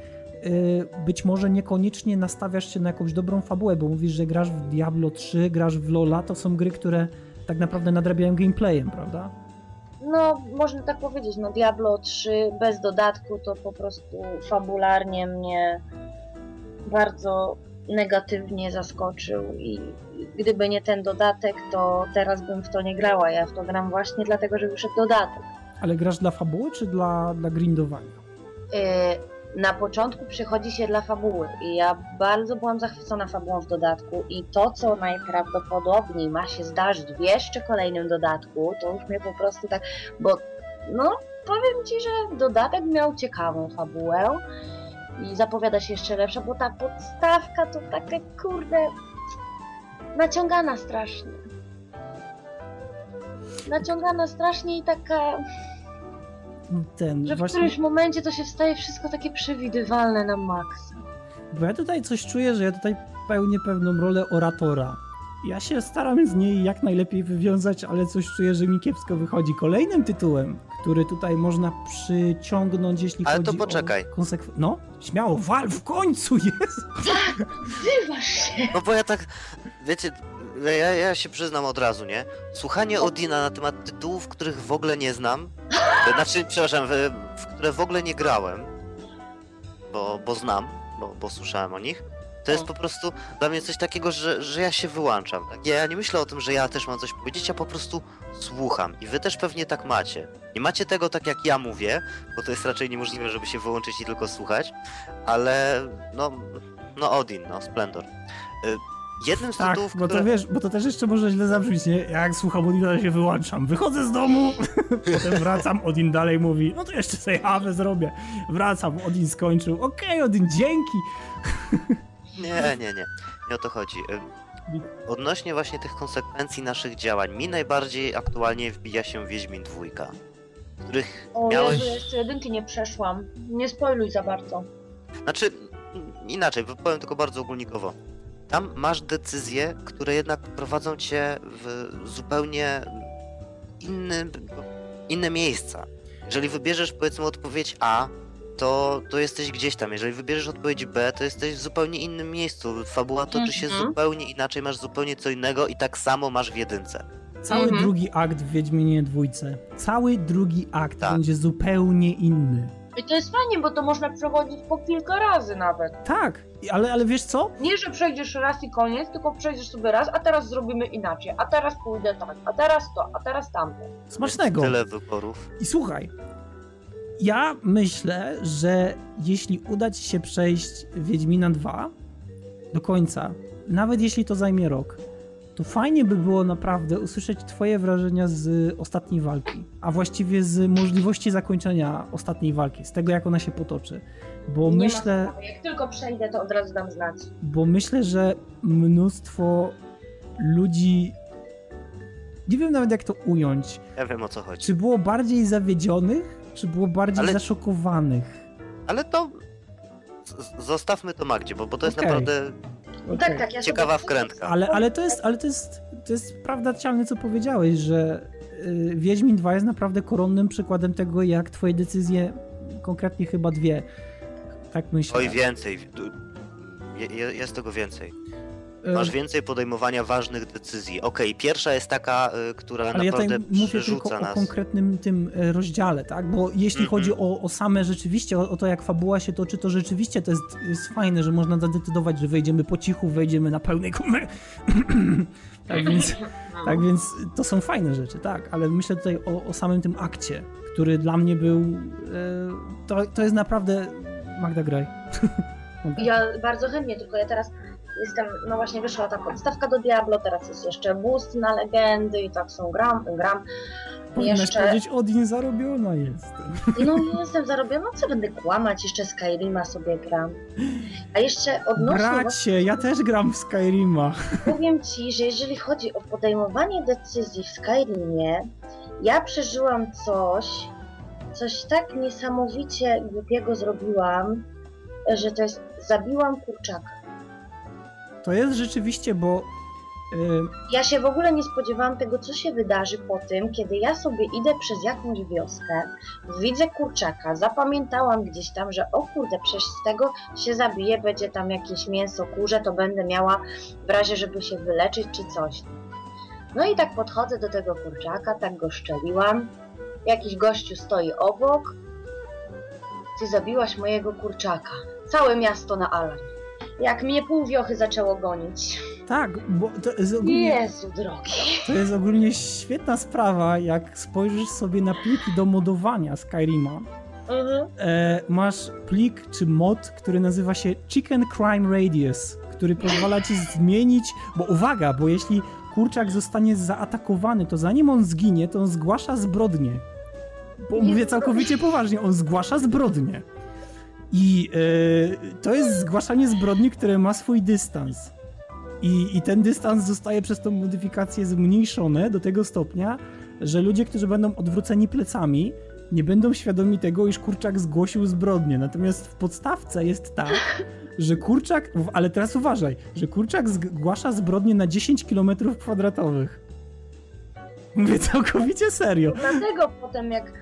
y, być może niekoniecznie nastawiasz się na jakąś dobrą fabułę, bo mówisz, że grasz w Diablo 3, grasz w Lola, to są gry, które tak naprawdę nadrabiają gameplayem, prawda? No, można tak powiedzieć, no Diablo 3 bez dodatku to po prostu fabularnie mnie bardzo negatywnie zaskoczył i gdyby nie ten dodatek, to teraz bym w to nie grała. Ja w to gram właśnie dlatego, że wyszedł dodatek. Ale grasz dla fabuły czy dla, dla grindowania? Yy, na początku przychodzi się dla fabuły i ja bardzo byłam zachwycona fabułą w dodatku i to, co najprawdopodobniej ma się zdarzyć w jeszcze kolejnym dodatku, to już mnie po prostu tak, bo no powiem Ci, że dodatek miał ciekawą fabułę, i zapowiada się jeszcze lepsza, bo ta podstawka to taka kurde naciągana strasznie. Naciągana strasznie i taka ten, że w właśnie... którymś momencie to się staje wszystko takie przewidywalne na maksa. Bo ja tutaj coś czuję, że ja tutaj pełnię pewną rolę oratora. Ja się staram z niej jak najlepiej wywiązać, ale coś czuję, że mi kiepsko wychodzi. Kolejnym tytułem, który tutaj można przyciągnąć, jeśli ale chodzi to poczekaj. o konsekwencje. No, śmiało, wal w końcu jest! Wzywasz się! No bo ja tak, wiecie, ja, ja się przyznam od razu, nie? Słuchanie Odina na temat tytułów, których w ogóle nie znam, znaczy, przepraszam, w, w które w ogóle nie grałem, bo, bo znam, bo, bo słyszałem o nich, to jest po prostu dla mnie coś takiego, że, że ja się wyłączam. Tak? Ja, ja nie myślę o tym, że ja też mam coś powiedzieć, ja po prostu słucham. I wy też pewnie tak macie. Nie macie tego tak jak ja mówię, bo to jest raczej niemożliwe, żeby się wyłączyć i tylko słuchać, ale no, no Odin, no Splendor. Y, jednym z tak, tytułów, bo to wiesz, bo to też jeszcze może źle zabrzmieć, nie? Jak słucham Odina, to się wyłączam. Wychodzę z domu, potem wracam, Odin dalej mówi, no to jeszcze sobie hawę zrobię. Wracam, Odin skończył. Okej, okay, Odin, dzięki. Nie, nie, nie. Nie o to chodzi. Odnośnie właśnie tych konsekwencji naszych działań, mi najbardziej aktualnie wbija się Wiedźmin dwójka. Których o miałeś... Jezu, jeszcze jedynki nie przeszłam. Nie spoiluj za bardzo. Znaczy, inaczej, powiem tylko bardzo ogólnikowo. Tam masz decyzje, które jednak prowadzą cię w zupełnie inny, inne miejsca. Jeżeli wybierzesz powiedzmy odpowiedź A, to, to jesteś gdzieś tam. Jeżeli wybierzesz odpowiedź B, to jesteś w zupełnie innym miejscu. Fabuła toczy się mhm. zupełnie inaczej, masz zupełnie co innego i tak samo masz w jedynce. Cały mhm. drugi akt w Wiedźminie dwójce. Cały drugi akt tak. będzie zupełnie inny. I to jest fajnie, bo to można przechodzić po kilka razy nawet. Tak, ale, ale wiesz co? Nie, że przejdziesz raz i koniec, tylko przejdziesz sobie raz, a teraz zrobimy inaczej, a teraz pójdę tak, a teraz to, a teraz tamto. Smacznego. Tyle wyborów. I słuchaj, ja myślę, że jeśli uda ci się przejść Wiedźmina 2 do końca, nawet jeśli to zajmie rok, to fajnie by było naprawdę usłyszeć twoje wrażenia z ostatniej walki, a właściwie z możliwości zakończenia ostatniej walki, z tego jak ona się potoczy. Bo Nie myślę. Jak tylko przejdę, to od razu dam znać. Bo myślę, że mnóstwo ludzi. Nie wiem nawet jak to ująć. Ja wiem o co chodzi. Czy było bardziej zawiedzionych, czy było bardziej ale... zaszokowanych? Ale to. Zostawmy to Magdzie, bo, bo to jest okay. naprawdę okay. tak, tak, ja ciekawa wkrętka. Ale, ale, to jest, ale to jest, to jest prawda cialne, co powiedziałeś, że yy, Wiedźmin 2 jest naprawdę koronnym przykładem tego, jak twoje decyzje, konkretnie chyba dwie, Tak myślę. Oj, więcej. Jest tego więcej. Masz e, więcej podejmowania ważnych decyzji. Okej, okay, pierwsza jest taka, y, która Ale naprawdę ja tutaj mówię tylko nas. o konkretnym tym e, rozdziale, tak? Bo jeśli mm -hmm. chodzi o, o, same rzeczywiście, o, o, to jak fabuła się toczy, to rzeczywiście to jest, jest fajne, że można zadecydować, że wejdziemy po cichu, wejdziemy na pełnej kumy. tak, więc, tak więc to są fajne rzeczy, tak, ale myślę tutaj o, o samym tym akcie, który dla mnie był. E, to, to jest naprawdę. Magda Graj. Ja bardzo chętnie, tylko ja teraz jestem, no właśnie wyszła ta podstawka do Diablo, teraz jest jeszcze boost na legendy i tak są gram, gram. Powinnaś jeszcze... powiedzieć, Odin zarobiona jestem. No nie jestem zarobiona, co będę kłamać, jeszcze Skyrima sobie gram. A jeszcze odnośnie... Bracie, ja też gram w Skyrima. Powiem ci, że jeżeli chodzi o podejmowanie decyzji w Skyrimie, ja przeżyłam coś, coś tak niesamowicie głupiego zrobiłam, że to jest, zabiłam kurczaka. To jest rzeczywiście, bo. Ja się w ogóle nie spodziewałam tego, co się wydarzy po tym, kiedy ja sobie idę przez jakąś wioskę, widzę kurczaka, zapamiętałam gdzieś tam, że o kurde, przecież z tego się zabije, będzie tam jakieś mięso kurze, to będę miała w razie, żeby się wyleczyć czy coś. No i tak podchodzę do tego kurczaka, tak go szczeliłam. Jakiś gościu stoi obok. Ty zabiłaś mojego kurczaka. Całe miasto na alarm jak mnie pół wiochy zaczęło gonić. Tak, bo to jest ogólnie... Jezu drogi. To jest ogólnie świetna sprawa, jak spojrzysz sobie na pliki do modowania Skyrima. Mhm. E, masz plik czy mod, który nazywa się Chicken Crime Radius, który pozwala ci zmienić, bo uwaga, bo jeśli kurczak zostanie zaatakowany, to zanim on zginie, to on zgłasza zbrodnię. Bo mówię całkowicie poważnie, on zgłasza zbrodnię. I yy, to jest zgłaszanie zbrodni, które ma swój dystans. I, I ten dystans zostaje przez tą modyfikację zmniejszony do tego stopnia, że ludzie, którzy będą odwróceni plecami, nie będą świadomi tego, iż kurczak zgłosił zbrodnię. Natomiast w podstawce jest tak, że kurczak, ale teraz uważaj, że kurczak zgłasza zbrodnię na 10 km kwadratowych. Mówię całkowicie serio. Dlatego potem jak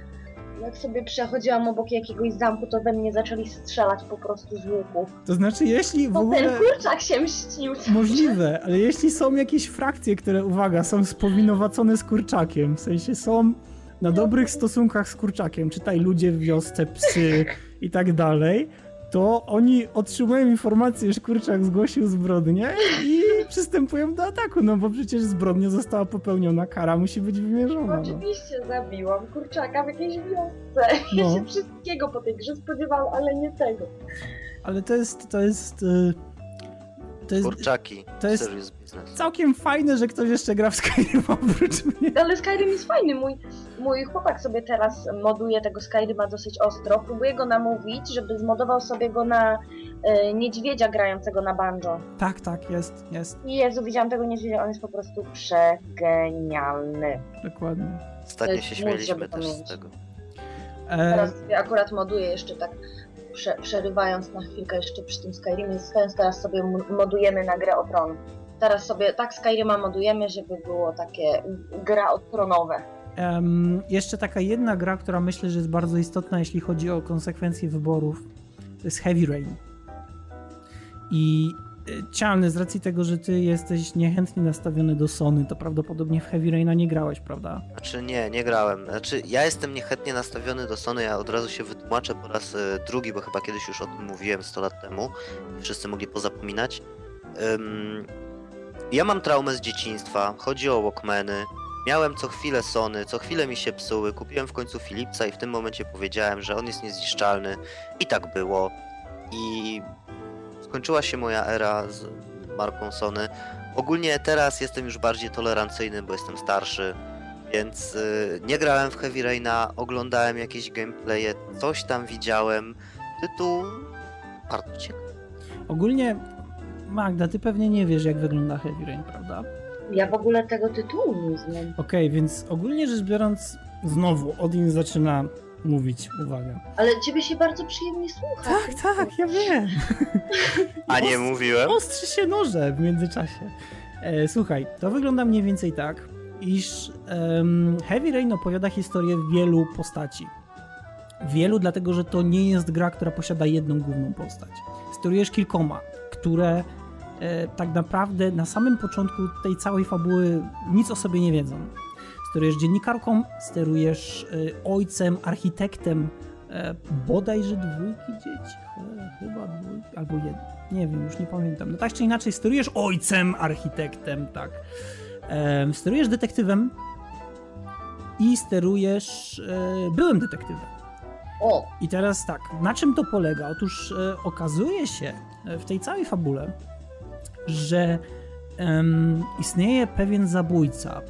jak sobie przechodziłam obok jakiegoś zamku, to we mnie zaczęli strzelać po prostu z łuków. To znaczy, jeśli w to ogóle... ten kurczak się mścił. Możliwe, ale jeśli są jakieś frakcje, które, uwaga, są spowinowacone z kurczakiem, w sensie są na dobrych stosunkach z kurczakiem, czytaj ludzie w wiosce, psy i tak dalej, to oni otrzymują informację, że kurczak zgłosił zbrodnię i przystępują do ataku, no bo przecież zbrodnia została popełniona, kara musi być wymierzona. No. Oczywiście zabiłam kurczaka w jakiejś wiosce. No. Ja się wszystkiego po tej grze spodziewałam, ale nie tego. Ale to jest, to jest... Y, to jest, Kurczaki, to jest całkiem fajne, że ktoś jeszcze gra w Skyrim oprócz mnie. Ale Skyrim jest fajny. Mój, mój chłopak sobie teraz moduje tego Skyrima dosyć ostro. Próbuję go namówić, żeby zmodował sobie go na e, niedźwiedzia grającego na banjo. Tak, tak, jest, jest. Jezu, widziałam tego niedźwiedzia, on jest po prostu przegenialny. Dokładnie. Ostatnio się śmieliśmy też z tego. E... Teraz akurat moduję jeszcze tak prze, przerywając na chwilkę jeszcze przy tym Skyrimie, teraz sobie modujemy na grę o tron. Teraz sobie tak Skyrima modujemy, żeby było takie gra o tronowe. Um, jeszcze taka jedna gra, która myślę, że jest bardzo istotna, jeśli chodzi o konsekwencje wyborów, to jest Heavy Rain. I Cialny, z racji tego, że ty jesteś niechętnie nastawiony do Sony, to prawdopodobnie w Heavy Raina nie grałeś, prawda? Znaczy nie, nie grałem. Znaczy ja jestem niechętnie nastawiony do Sony, ja od razu się wytłumaczę po raz e, drugi, bo chyba kiedyś już o tym mówiłem 100 lat temu. Wszyscy mogli pozapominać. Ja mam traumę z dzieciństwa, chodzi o Walkmany. Miałem co chwilę Sony, co chwilę mi się psuły, kupiłem w końcu Philipsa i w tym momencie powiedziałem, że on jest niezniszczalny. I tak było. I skończyła się moja era z marką Sony. Ogólnie teraz jestem już bardziej tolerancyjny, bo jestem starszy, więc yy, nie grałem w Heavy Raina, oglądałem jakieś gameplaye, coś tam widziałem. Tytuł bardzo ciekawy. Ogólnie Magda, ty pewnie nie wiesz jak wygląda Heavy Rain, prawda? Ja w ogóle tego tytułu nie znam. Okej, okay, więc ogólnie rzecz biorąc, znowu Odin zaczyna mówić, uwaga. Ale ciebie się bardzo przyjemnie słucha. Tak, tak, ja wiem. A nie mówiłem? Ostrzy się noże w międzyczasie. E, słuchaj, to wygląda mniej więcej tak, iż um, Heavy Rain opowiada historię wielu postaci. Wielu dlatego, że to nie jest gra, która posiada jedną główną postać. Sterujesz kilkoma, które e, tak naprawdę na samym początku tej całej fabuły nic o sobie nie wiedzą. Sterujesz dziennikarką, sterujesz e, ojcem, architektem, e, bodajże dwójki dzieci, chyba dwójki, albo jedno, nie wiem, już nie pamiętam. No tak czy inaczej, sterujesz ojcem, architektem, tak. E, sterujesz detektywem i sterujesz e, byłym detektywem. O. I teraz tak, na czym to polega? Otóż e, okazuje się w tej całej fabule, że istnieje pewien zabójca,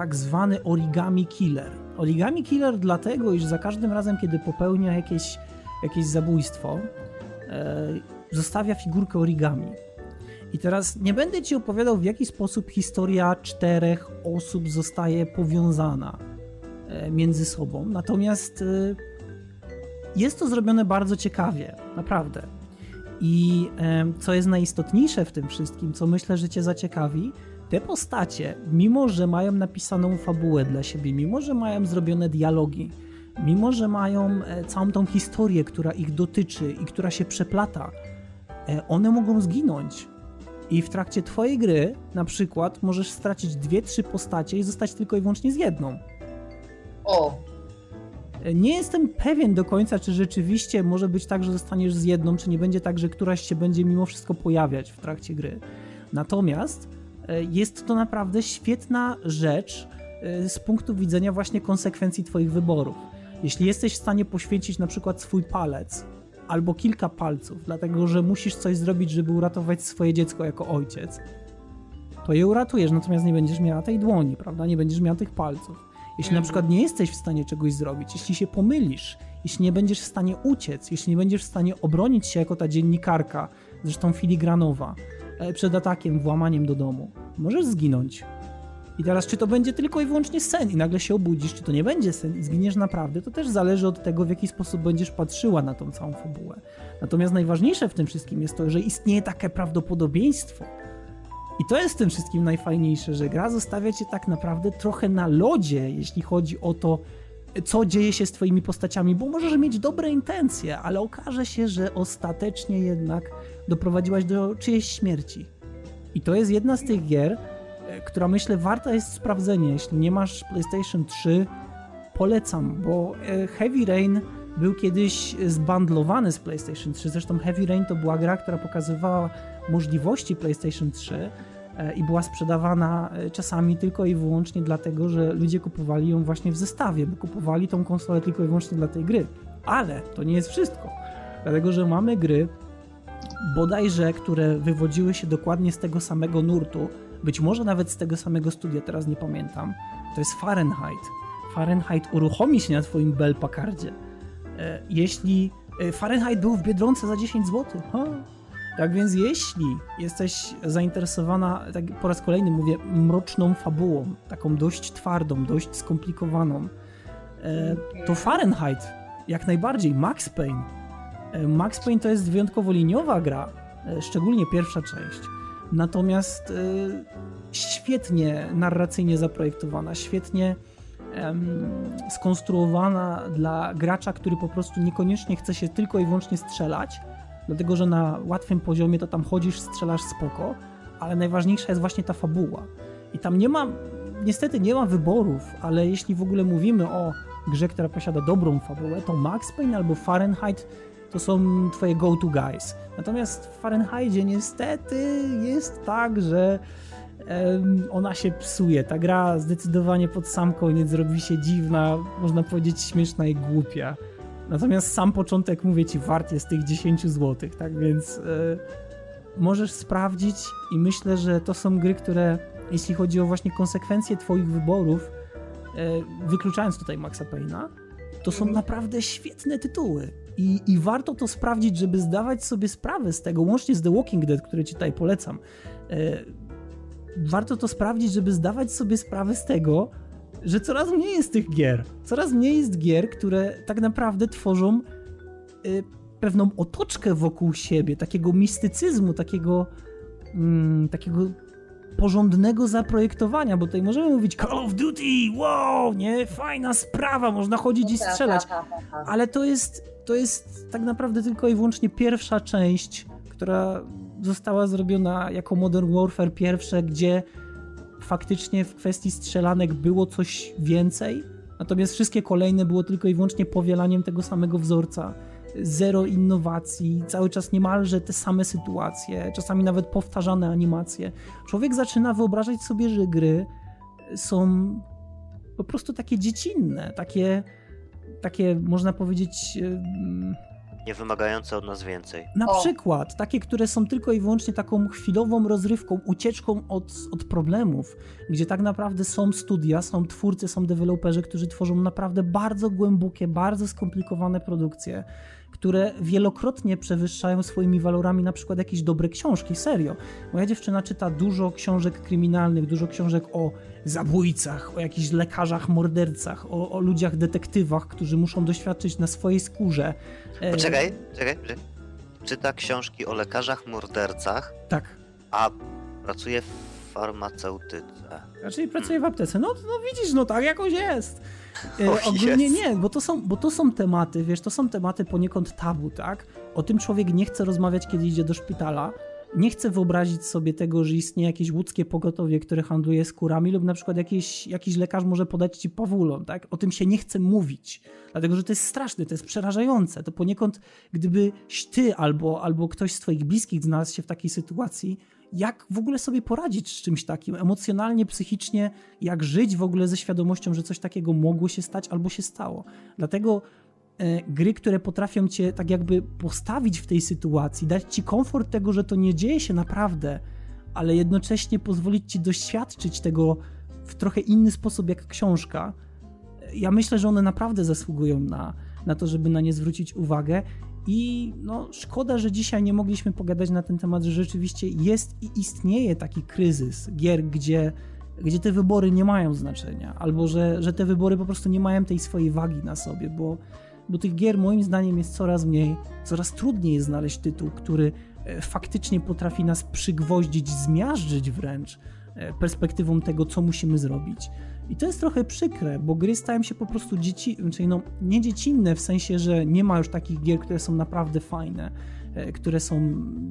tak zwany origami killer. Origami killer dlatego, iż za każdym razem, kiedy popełnia jakieś, jakieś zabójstwo, e, zostawia figurkę origami. I teraz nie będę ci opowiadał, w jaki sposób historia czterech osób zostaje powiązana e, między sobą. Natomiast e, jest to zrobione bardzo ciekawie, naprawdę. I co jest najistotniejsze w tym wszystkim, co myślę, że cię zaciekawi, te postacie, mimo że mają napisaną fabułę dla siebie, mimo że mają zrobione dialogi, mimo że mają e, całą tą historię, która ich dotyczy i która się przeplata, e, one mogą zginąć. I w trakcie twojej gry, na przykład, możesz stracić dwie, trzy postacie i zostać tylko i wyłącznie z jedną. O, nie jestem pewien do końca, czy rzeczywiście może być tak, że zostaniesz z jedną, czy nie będzie tak, że któraś się będzie mimo wszystko pojawiać w trakcie gry. Natomiast e, jest to naprawdę świetna rzecz e, z punktu widzenia właśnie konsekwencji Twoich wyborów. Jeśli jesteś w stanie poświęcić na przykład swój palec albo kilka palców, dlatego że musisz coś zrobić, żeby uratować swoje dziecko jako ojciec, to je uratujesz, natomiast nie będziesz miała tej dłoni, prawda? Nie będziesz miała tych palców. Jeśli na przykład nie jesteś w stanie czegoś zrobić, jeśli się pomylisz, jeśli nie będziesz w stanie uciec, jeśli nie będziesz w stanie obronić się jako ta dziennikarka, zresztą filigranowa, e, przed atakiem, włamaniem do domu, możesz zginąć. I teraz, czy to będzie tylko i wyłącznie sen i nagle się obudzisz, czy to nie będzie sen i zginiesz naprawdę, to też zależy od tego, w jaki sposób będziesz patrzyła na tą całą fabułę. Natomiast najważniejsze w tym wszystkim jest to, że istnieje takie prawdopodobieństwo, i to jest w tym wszystkim najfajniejsze, że gra zostawia cię tak naprawdę trochę na lodzie, jeśli chodzi o to, co dzieje się z twoimi postaciami, bo możesz mieć dobre intencje, ale okaże się, że ostatecznie jednak doprowadziłaś do czyjejś śmierci. I to jest jedna z tych gier, e, która myślę warta jest sprawdzenia. Jeśli nie masz PlayStation 3, polecam, bo e, Heavy Rain był kiedyś zbandlowany z PlayStation 3. Zresztą Heavy Rain to była gra, która pokazywała możliwości PlayStation 3 E, i była sprzedawana czasami tylko i wyłącznie dlatego, że ludzie kupowali ją właśnie w zestawie, bo kupowali tą konsolę tylko i wyłącznie dla tej gry. Ale to nie jest wszystko, dlatego że mamy gry bodajże, które wywodziły się dokładnie z tego samego nurtu, być może nawet z tego samego studia, teraz nie pamiętam. To jest Fahrenheit. Fahrenheit uruchomi się na twoim Bell Packardzie. E, jeśli Fahrenheit był w Biedronce za 10 zł, ha, tak więc jeśli jesteś zainteresowana, tak po raz kolejny mówię, mroczną fabułą, taką dość twardą, dość skomplikowaną, e, to Fahrenheit jak najbardziej, Max Payne. E, Max Payne to jest wyjątkowo liniowa gra, e, szczególnie pierwsza część. Natomiast świetnie narracyjnie zaprojektowana, świetnie skonstruowana dla gracza, który po prostu niekoniecznie chce się tylko i wyłącznie strzelać, dlatego że na łatwym poziomie to tam chodzisz, strzelasz spoko, ale najważniejsza jest właśnie ta fabuła. I tam nie ma, niestety nie ma wyborów, ale jeśli w ogóle mówimy o grze, która posiada dobrą fabułę, to Max Payne albo Fahrenheit to są twoje go-to guys. Natomiast w Fahrenheitie niestety jest tak, że ona się psuje. Ta gra zdecydowanie pod sam koniec robi się dziwna, można powiedzieć śmieszna i głupia. Natomiast sam początek, mówię ci, wart jest tych 10 zł, tak więc yy, możesz sprawdzić i myślę, że to są gry, które jeśli chodzi o właśnie konsekwencje twoich wyborów, yy, wykluczając tutaj Maxa Payne'a, to są naprawdę świetne tytuły. I, I warto to sprawdzić, żeby zdawać sobie sprawę z tego, łącznie z The Walking Dead, które ci tutaj polecam. Yy, warto to sprawdzić, żeby zdawać sobie sprawę z tego, że coraz mniej jest tych gier. Coraz mniej jest gier, które tak naprawdę tworzą y, pewną otoczkę wokół siebie, takiego mistycyzmu, takiego, mm, takiego porządnego zaprojektowania, bo tutaj możemy mówić Call of Duty, wow, nie, fajna sprawa, można chodzić i strzelać, ale to jest, to jest tak naprawdę tylko i wyłącznie pierwsza część, która została zrobiona jako Modern Warfare pierwsze, gdzie faktycznie w kwestii strzelanek było coś więcej, natomiast wszystkie kolejne było tylko i wyłącznie powielaniem tego samego wzorca. Zero innowacji, cały czas niemalże te same sytuacje, czasami nawet powtarzane animacje. Człowiek zaczyna wyobrażać sobie, że gry są po prostu takie dziecinne, takie, takie można powiedzieć nie wymagające od nas więcej. Na o. przykład takie, które są tylko i wyłącznie taką chwilową rozrywką, ucieczką od, od problemów, gdzie tak naprawdę są studia, są twórcy, są deweloperzy, którzy tworzą naprawdę bardzo głębokie, bardzo skomplikowane produkcje które wielokrotnie przewyższają swoimi walorami na przykład jakieś dobre książki, serio. Moja dziewczyna czyta dużo książek kryminalnych, dużo książek o zabójcach, o jakichś lekarzach, mordercach, o, o ludziach, detektywach, którzy muszą doświadczyć na swojej skórze. E, poczekaj, czekaj, czekaj. Czyta książki o lekarzach, mordercach. Tak. A pracuje w farmaceutyce. Raczej pracuje w aptece. No, no widzisz, no tak jakoś jest. E, ogólnie nie, bo to, są, bo to są tematy, wiesz, to są tematy poniekąd tabu, tak? O tym człowiek nie chce rozmawiać, kiedy idzie do szpitala. Nie chce wyobrazić sobie tego, że istnieje jakieś łódzkie pogotowie, które handluje skórami, lub na przykład jakiś, jakiś lekarz może podać ci pawulon, tak? O tym się nie chce mówić, dlatego że to jest straszne, to jest przerażające. To poniekąd, gdybyś ty albo, albo ktoś z twoich bliskich znalazł się w takiej sytuacji, jak w ogóle sobie poradzić z czymś takim emocjonalnie, psychicznie, jak żyć w ogóle ze świadomością, że coś takiego mogło się stać albo się stało. Dlatego e, gry, które potrafią cię tak jakby postawić w tej sytuacji, dać ci komfort tego, że to nie dzieje się naprawdę, ale jednocześnie pozwolić ci doświadczyć tego w trochę inny sposób jak książka. Ja myślę, że one naprawdę zasługują na, na to, żeby na nie zwrócić uwagę i no, szkoda, że dzisiaj nie mogliśmy pogadać na ten temat, że rzeczywiście jest i istnieje taki kryzys gier, gdzie, gdzie te wybory nie mają znaczenia, albo że, że te wybory po prostu nie mają tej swojej wagi na sobie, bo, bo tych gier moim zdaniem jest coraz mniej, coraz trudniej jest znaleźć tytuł, który e, faktycznie potrafi nas przygwoździć, zmiażdżyć wręcz e, perspektywą tego, co musimy zrobić. I to jest trochę przykre, bo gry stają się po prostu dzieci, czyli no, nie dziecinne w sensie, że nie ma już takich gier, które są naprawdę fajne, e, które są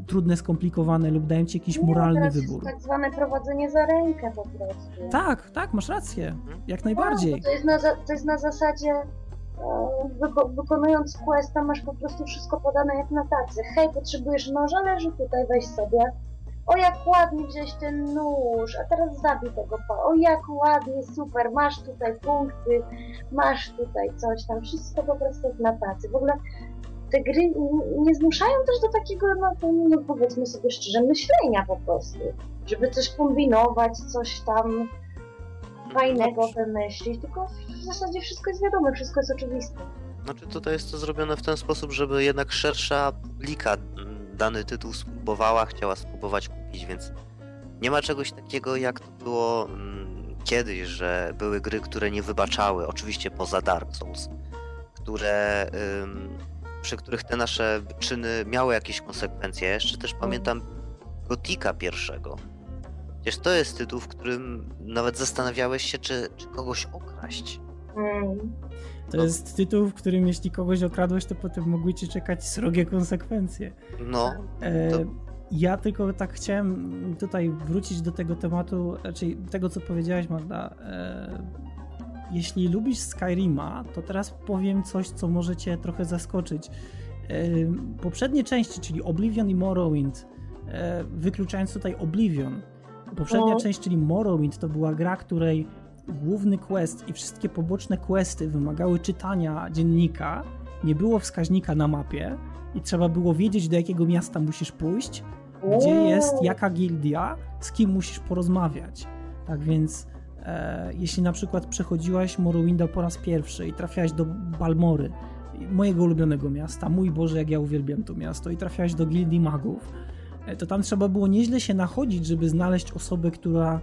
trudne, skomplikowane lub dają ci jakiś nie, moralny teraz wybór. Jest tak zwane prowadzenie za rękę po prostu. Tak, tak, masz rację, jak najbardziej. No, to, jest na, to jest na zasadzie e, wyko wykonując questa masz po prostu wszystko podane jak na tacy. Hej, potrzebujesz noża, leży tutaj, weź sobie o jak ładnie wziąć ten nóż, a teraz zabij tego pa. O jak ładnie, super, masz tutaj punkty, masz tutaj coś tam, wszystko po prostu jak na tacy. W ogóle te gry nie zmuszają też do takiego, no, no powiedzmy sobie szczerze, myślenia po prostu. Żeby coś kombinować, coś tam fajnego wymyślić, tylko w zasadzie wszystko jest wiadome, wszystko jest oczywiste. Znaczy tutaj jest to zrobione w ten sposób, żeby jednak szersza publika dany tytuł spróbowała, chciała spróbować kupić, więc nie ma czegoś takiego jak to było mm, kiedyś, że były gry, które nie wybaczały, oczywiście poza Dark Souls, które, ym, przy których te nasze czyny miały jakieś konsekwencje. Jeszcze też pamiętam Gotika pierwszego. Przecież to jest tytuł, w którym nawet zastanawiałeś się, czy, czy kogoś okraść. Mm. To no. jest tytuł, w którym jeśli kogoś okradłeś, to potem mogły ci czekać srogie konsekwencje. No. E, to... Ja tylko tak chciałem tutaj wrócić do tego tematu, czyli tego, co powiedziałaś, Magda. E, jeśli lubisz Skyrima, to teraz powiem coś, co może cię trochę zaskoczyć. E, poprzednie części, czyli Oblivion i Morrowind, e, wykluczając tutaj Oblivion, poprzednia no. część, czyli Morrowind, to była gra, której główny quest i wszystkie poboczne questy wymagały czytania dziennika, nie było wskaźnika na mapie i trzeba było wiedzieć, do jakiego miasta musisz pójść, gdzie jest jaka gildia, z kim musisz porozmawiać. Tak więc, e, jeśli na przykład przechodziłaś Morrowinda po raz pierwszy i trafiałaś do Balmory, mojego ulubionego miasta, mój Boże, jak ja uwielbiam to miasto, i trafiałaś do gildii magów, e, to tam trzeba było nieźle się nachodzić, żeby znaleźć osobę, która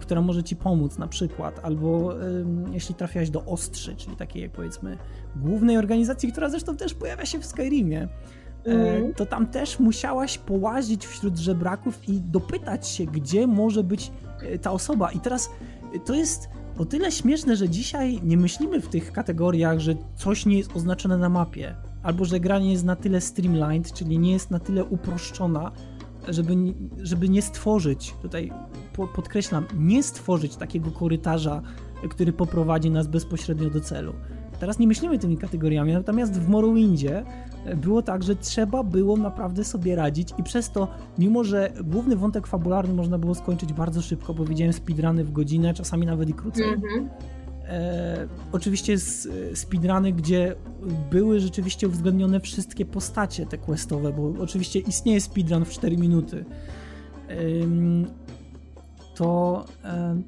która może ci pomóc na przykład, albo jeśli trafiałaś do Ostrzy, czyli takiej powiedzmy głównej organizacji, która zresztą też pojawia się w Skyrimie, mm. to tam też musiałaś połazić wśród żebraków i dopytać się, gdzie może być e, ta osoba. I teraz to jest o tyle śmieszne, że dzisiaj nie myślimy w tych kategoriach, że coś nie jest oznaczone na mapie, albo że gra nie jest na tyle streamlined, czyli nie jest na tyle uproszczona, żeby, żeby nie stworzyć, tutaj podkreślam, nie stworzyć takiego korytarza, który poprowadzi nas bezpośrednio do celu. Teraz nie myślimy tymi kategoriami, natomiast w Morrowindzie było tak, że trzeba było naprawdę sobie radzić i przez to, mimo że główny wątek fabularny można było skończyć bardzo szybko, bo widziałem speedruny w godzinę, czasami nawet i krócej. Mm-hmm. E, oczywiście speedruny, gdzie były rzeczywiście uwzględnione wszystkie postacie te questowe, bo oczywiście istnieje speedrun w 4 minuty. E, to, e,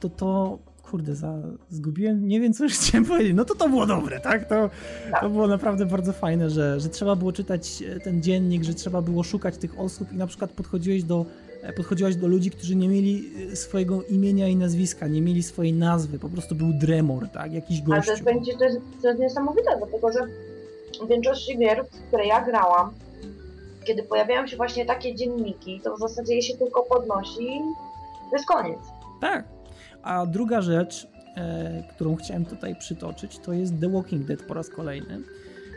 to to kurde, za, zgubiłem, nie wiem co już chciałem powiedzieć. No to to było dobre, tak? To, to było naprawdę bardzo fajne, że, że trzeba było czytać e, ten dziennik, że trzeba było szukać tych osób i na przykład podchodziłeś do, podchodziłaś do ludzi, którzy nie mieli e, swojego imienia i nazwiska, nie mieli swojej nazwy, po prostu był Dremor, tak? Jakiś gość. Ale to jest, to jest, to jest niesamowite, dlatego że w większości gier, w które ja grałam, kiedy pojawiają się właśnie takie dzienniki, to w zasadzie je się tylko podnosi i to jest koniec. Tak, a druga rzecz, e, którą chciałem tutaj przytoczyć, to jest The Walking Dead po raz kolejny.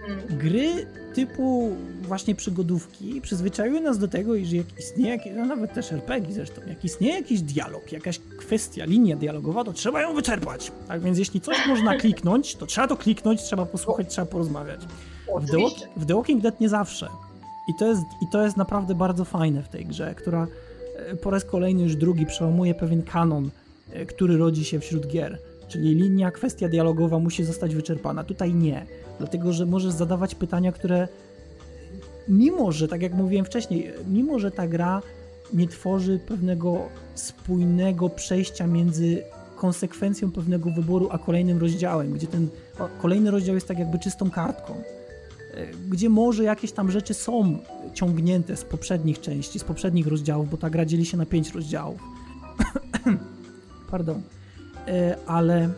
Hmm. Gry typu właśnie przygodówki przyzwyczaiły nas do tego, że jak istnieje, no nawet też RPG zresztą, jak istnieje jakiś dialog, jakaś kwestia, linia dialogowa, to trzeba ją wyczerpać. Tak więc jeśli coś można kliknąć, to trzeba to kliknąć, trzeba posłuchać, trzeba porozmawiać. W The, w The Walking Dead nie zawsze. I to, jest, I to jest naprawdę bardzo fajne w tej grze, która e, po raz kolejny już drugi przełamuje pewien kanon E, który rodzi się wśród gier. Czyli linia, kwestia dialogowa musi zostać wyczerpana. Tutaj nie, dlatego że możesz zadawać pytania, które mimo, że tak jak mówiłem wcześniej, mimo, że ta gra nie tworzy pewnego spójnego przejścia między konsekwencją pewnego wyboru a kolejnym rozdziałem, gdzie ten kolejny rozdział jest tak jakby czystą kartką, e, gdzie może jakieś tam rzeczy są ciągnięte z poprzednich części, z poprzednich rozdziałów, bo ta gra dzieli się na pięć rozdziałów. pardon. E, ale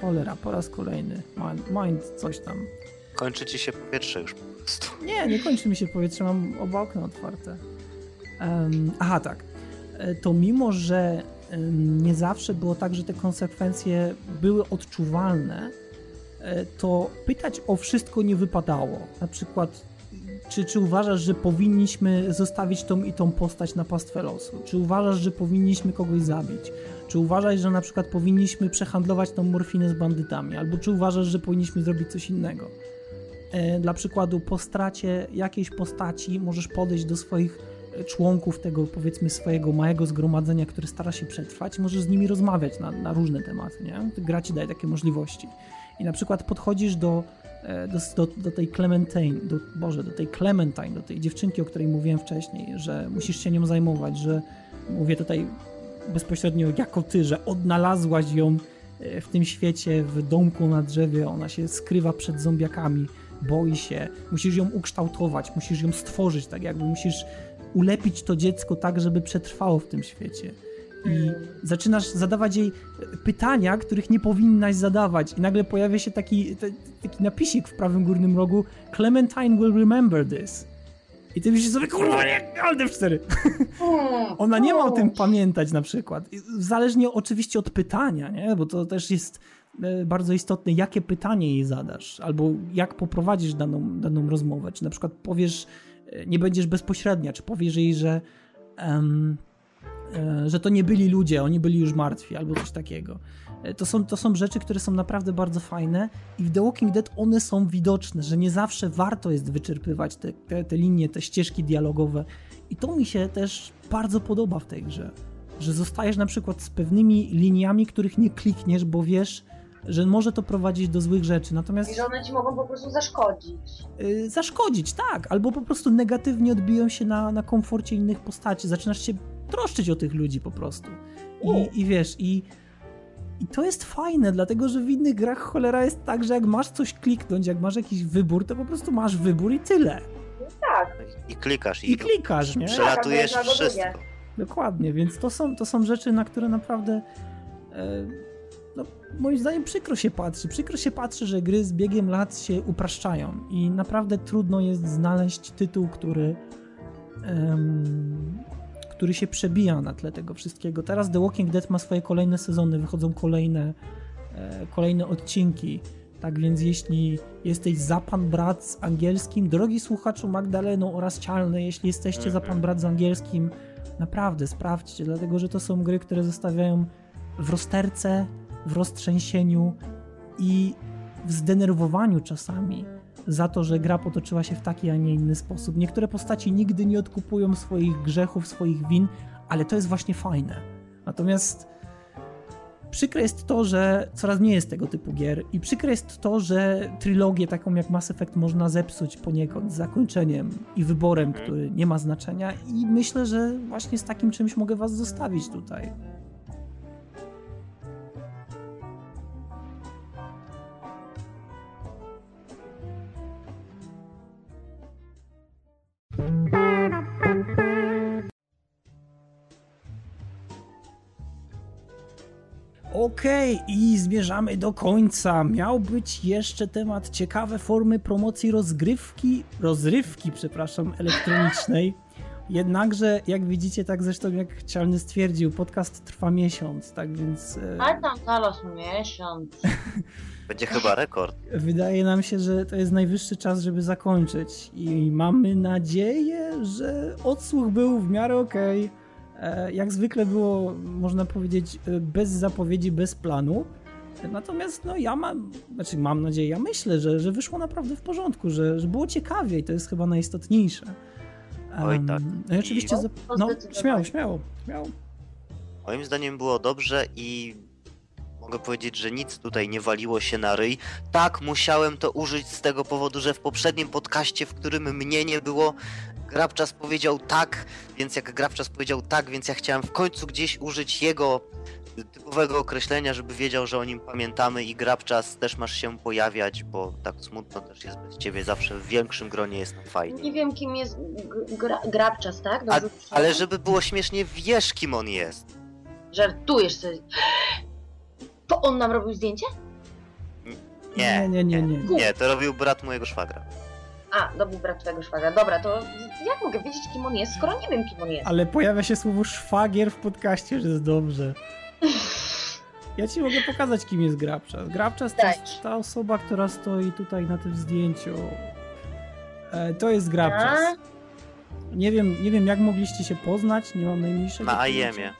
cholera, po raz kolejny. Mind, mind coś tam. Kończy ci się powietrze już po prostu. Nie, nie kończy mi się powietrze, mam oba okna otwarte. Um, aha, tak. E, to mimo, że nie zawsze było tak, że te konsekwencje były odczuwalne, e, to pytać o wszystko nie wypadało. Na przykład czy, czy uważasz, że powinniśmy zostawić tą i tą postać na pastwę losu? Czy uważasz, że powinniśmy kogoś zabić? Czy uważasz, że na przykład powinniśmy przehandlować tą morfinę z bandytami? Albo czy uważasz, że powinniśmy zrobić coś innego? E, dla przykładu, po stracie jakiejś postaci możesz podejść do swoich e, członków tego, powiedzmy, swojego małego zgromadzenia, które stara się przetrwać, możesz z nimi rozmawiać na, na różne tematy, nie? Gra ci daje takie możliwości. I na przykład podchodzisz E, do, do, do, tej Clementine, do, Boże, do tej Clementine, do tej dziewczynki, o której mówiłem wcześniej, że musisz się nią zajmować, że mówię tutaj bezpośrednio jako ty, że odnalazłaś ją e, w tym świecie, w domku na drzewie, ona się skrywa przed zombiakami, boi się, musisz ją ukształtować, musisz ją stworzyć, tak jakby musisz ulepić to dziecko tak, żeby przetrwało w tym świecie. I zaczynasz zadawać jej pytania, których nie powinnaś zadawać. I nagle pojawia się taki, taki napisik w prawym górnym rogu. Clementine will remember this. I ty myślisz sobie, kurwa, nie, Alde 4. Ona nie ma o tym pamiętać na przykład. Zależnie oczywiście od pytania, nie? Bo to też jest e, bardzo istotne, jakie pytanie jej zadasz, albo jak poprowadzisz daną, daną rozmowę. Czy na przykład powiesz, e, nie będziesz bezpośrednia, czy powiesz jej, że um, że to nie byli ludzie, oni byli już martwi albo coś takiego. E, to są, to są rzeczy, które są naprawdę bardzo fajne i w The Walking Dead one są widoczne, że nie zawsze warto jest wyczerpywać te, te, te linie, te ścieżki dialogowe i to mi się też bardzo podoba w tej grze, że zostajesz na przykład z pewnymi liniami, których nie klikniesz, bo wiesz, że może to prowadzić do złych rzeczy. Natomiast. I że one ci mogą po prostu zaszkodzić. Yy, zaszkodzić, tak. Albo po prostu negatywnie odbiją się na, na komforcie innych postaci. Zaczynasz się troszczyć o tych ludzi po prostu. I, i wiesz, i, i to jest fajne, dlatego że w innych grach cholera jest tak, że jak masz coś kliknąć, jak masz jakiś wybór, to po prostu masz wybór i tyle. Tak. I klikasz. I, I klikasz, nie? Przelatujesz tak, wszystko. Dokładnie, więc to są, to są rzeczy, na które naprawdę e, no, moim zdaniem przykro się patrzy. Przykro się patrzy, że gry z biegiem lat się upraszczają i naprawdę trudno jest znaleźć tytuł, który który się przebija na tle tego wszystkiego. Teraz The Walking Dead ma swoje kolejne sezony, wychodzą kolejne, e, kolejne odcinki. Tak więc jeśli jesteś za pan brat z angielskim, drogi słuchaczu Magdaleno oraz Cialny, jeśli jesteście za pan brat z angielskim, naprawdę sprawdźcie, dlatego że to są gry, które zostawiają w rozterce, w roztrzęsieniu i w zdenerwowaniu czasami za to, że gra potoczyła się w taki, a nie inny sposób. Niektóre postaci nigdy nie odkupują swoich grzechów, swoich win, ale to jest właśnie fajne. Natomiast przykre jest to, że coraz nie jest tego typu gier i przykre jest to, że trylogię taką jak Mass Effect można zepsuć poniekąd zakończeniem i wyborem, mhm. który nie ma znaczenia i myślę, że właśnie z takim czymś mogę was zostawić tutaj. Okej, okay, i zmierzamy do końca. Miał być jeszcze temat ciekawe formy promocji rozgrywki, rozrywki, przepraszam, elektronicznej. Jednakże, jak widzicie, tak zresztą jak Cialny stwierdził, podcast trwa miesiąc, tak więc... E, A tam zaraz miesiąc. Będzie chyba rekord. Wydaje nam się, że to jest najwyższy czas, żeby zakończyć i mamy nadzieję, że odsłuch był w miarę okej. Okay jak zwykle było, można powiedzieć, e, bez zapowiedzi, bez planu. Natomiast no ja mam, znaczy mam nadzieję, ja myślę, że, że wyszło naprawdę w porządku, że, że było ciekawie i to jest chyba najistotniejsze. Oj tak. No i oczywiście, za... no śmiało, śmiało, śmiało. Moim zdaniem było dobrze i mogę powiedzieć, że nic tutaj nie waliło się na ryj. Tak, musiałem to użyć z tego powodu, że w poprzednim podcaście, w którym mnie nie było, Grabczas powiedział tak, więc jak Grabczas powiedział tak, więc ja chciałem w końcu gdzieś użyć jego typowego określenia, żeby wiedział, że o nim pamiętamy i Grabczas też masz się pojawiać, bo tak smutno też jest bez ciebie, zawsze w większym gronie jest nam fajnie. Nie wiem kim jest gra Grabczas, tak? A, ale żeby było śmiesznie, wiesz kim on jest. Żartujesz sobie. To on nam robił zdjęcie? Nie, nie, nie, nie. Nie, nie to robił brat mojego szwagra. A, dobry brat twojego szwagra. Dobra, to jak mogę wiedzieć, kim on jest, skoro nie wiem, kim on jest? Ale pojawia się słowo szwagier w podcaście, że jest dobrze. Ja ci mogę pokazać, kim jest Grabczas. Grabczas to jest ta osoba, która stoi tutaj na tym zdjęciu. E, to jest Grabczas. Nie wiem, nie wiem, jak mogliście się poznać, nie mam najmniejszego Na IEM-ie.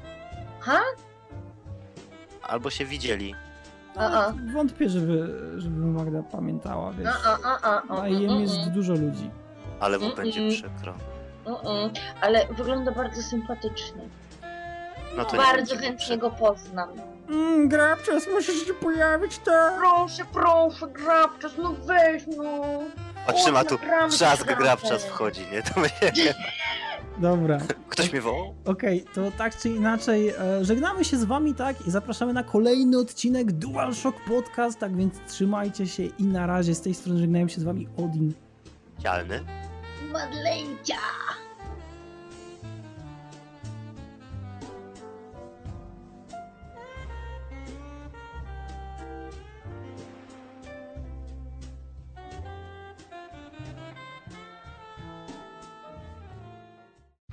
Ha? Albo się widzieli. A, a. Wątpię, żeby, żeby Magda pamiętała, wiesz. A, jem jest dużo ludzi. Ale mu będzie przykro. Ale wygląda bardzo sympatycznie. No to bardzo chętnie go poznam. Mm, Grabczas, musisz się pojawić, tak? Proszę, proszę, Grabczas, no weź, no. Otrzyma tu trzask Grabczas wchodzi, nie? To będzie... Dobra. Ktoś mnie wołał? Okej, okay, to tak czy inaczej e, żegnamy się z wami, tak? I zapraszamy na kolejny odcinek DualShock Podcast, tak więc trzymajcie się i na razie z tej strony żegnają się z wami Odin. Cialny. Madleńcia.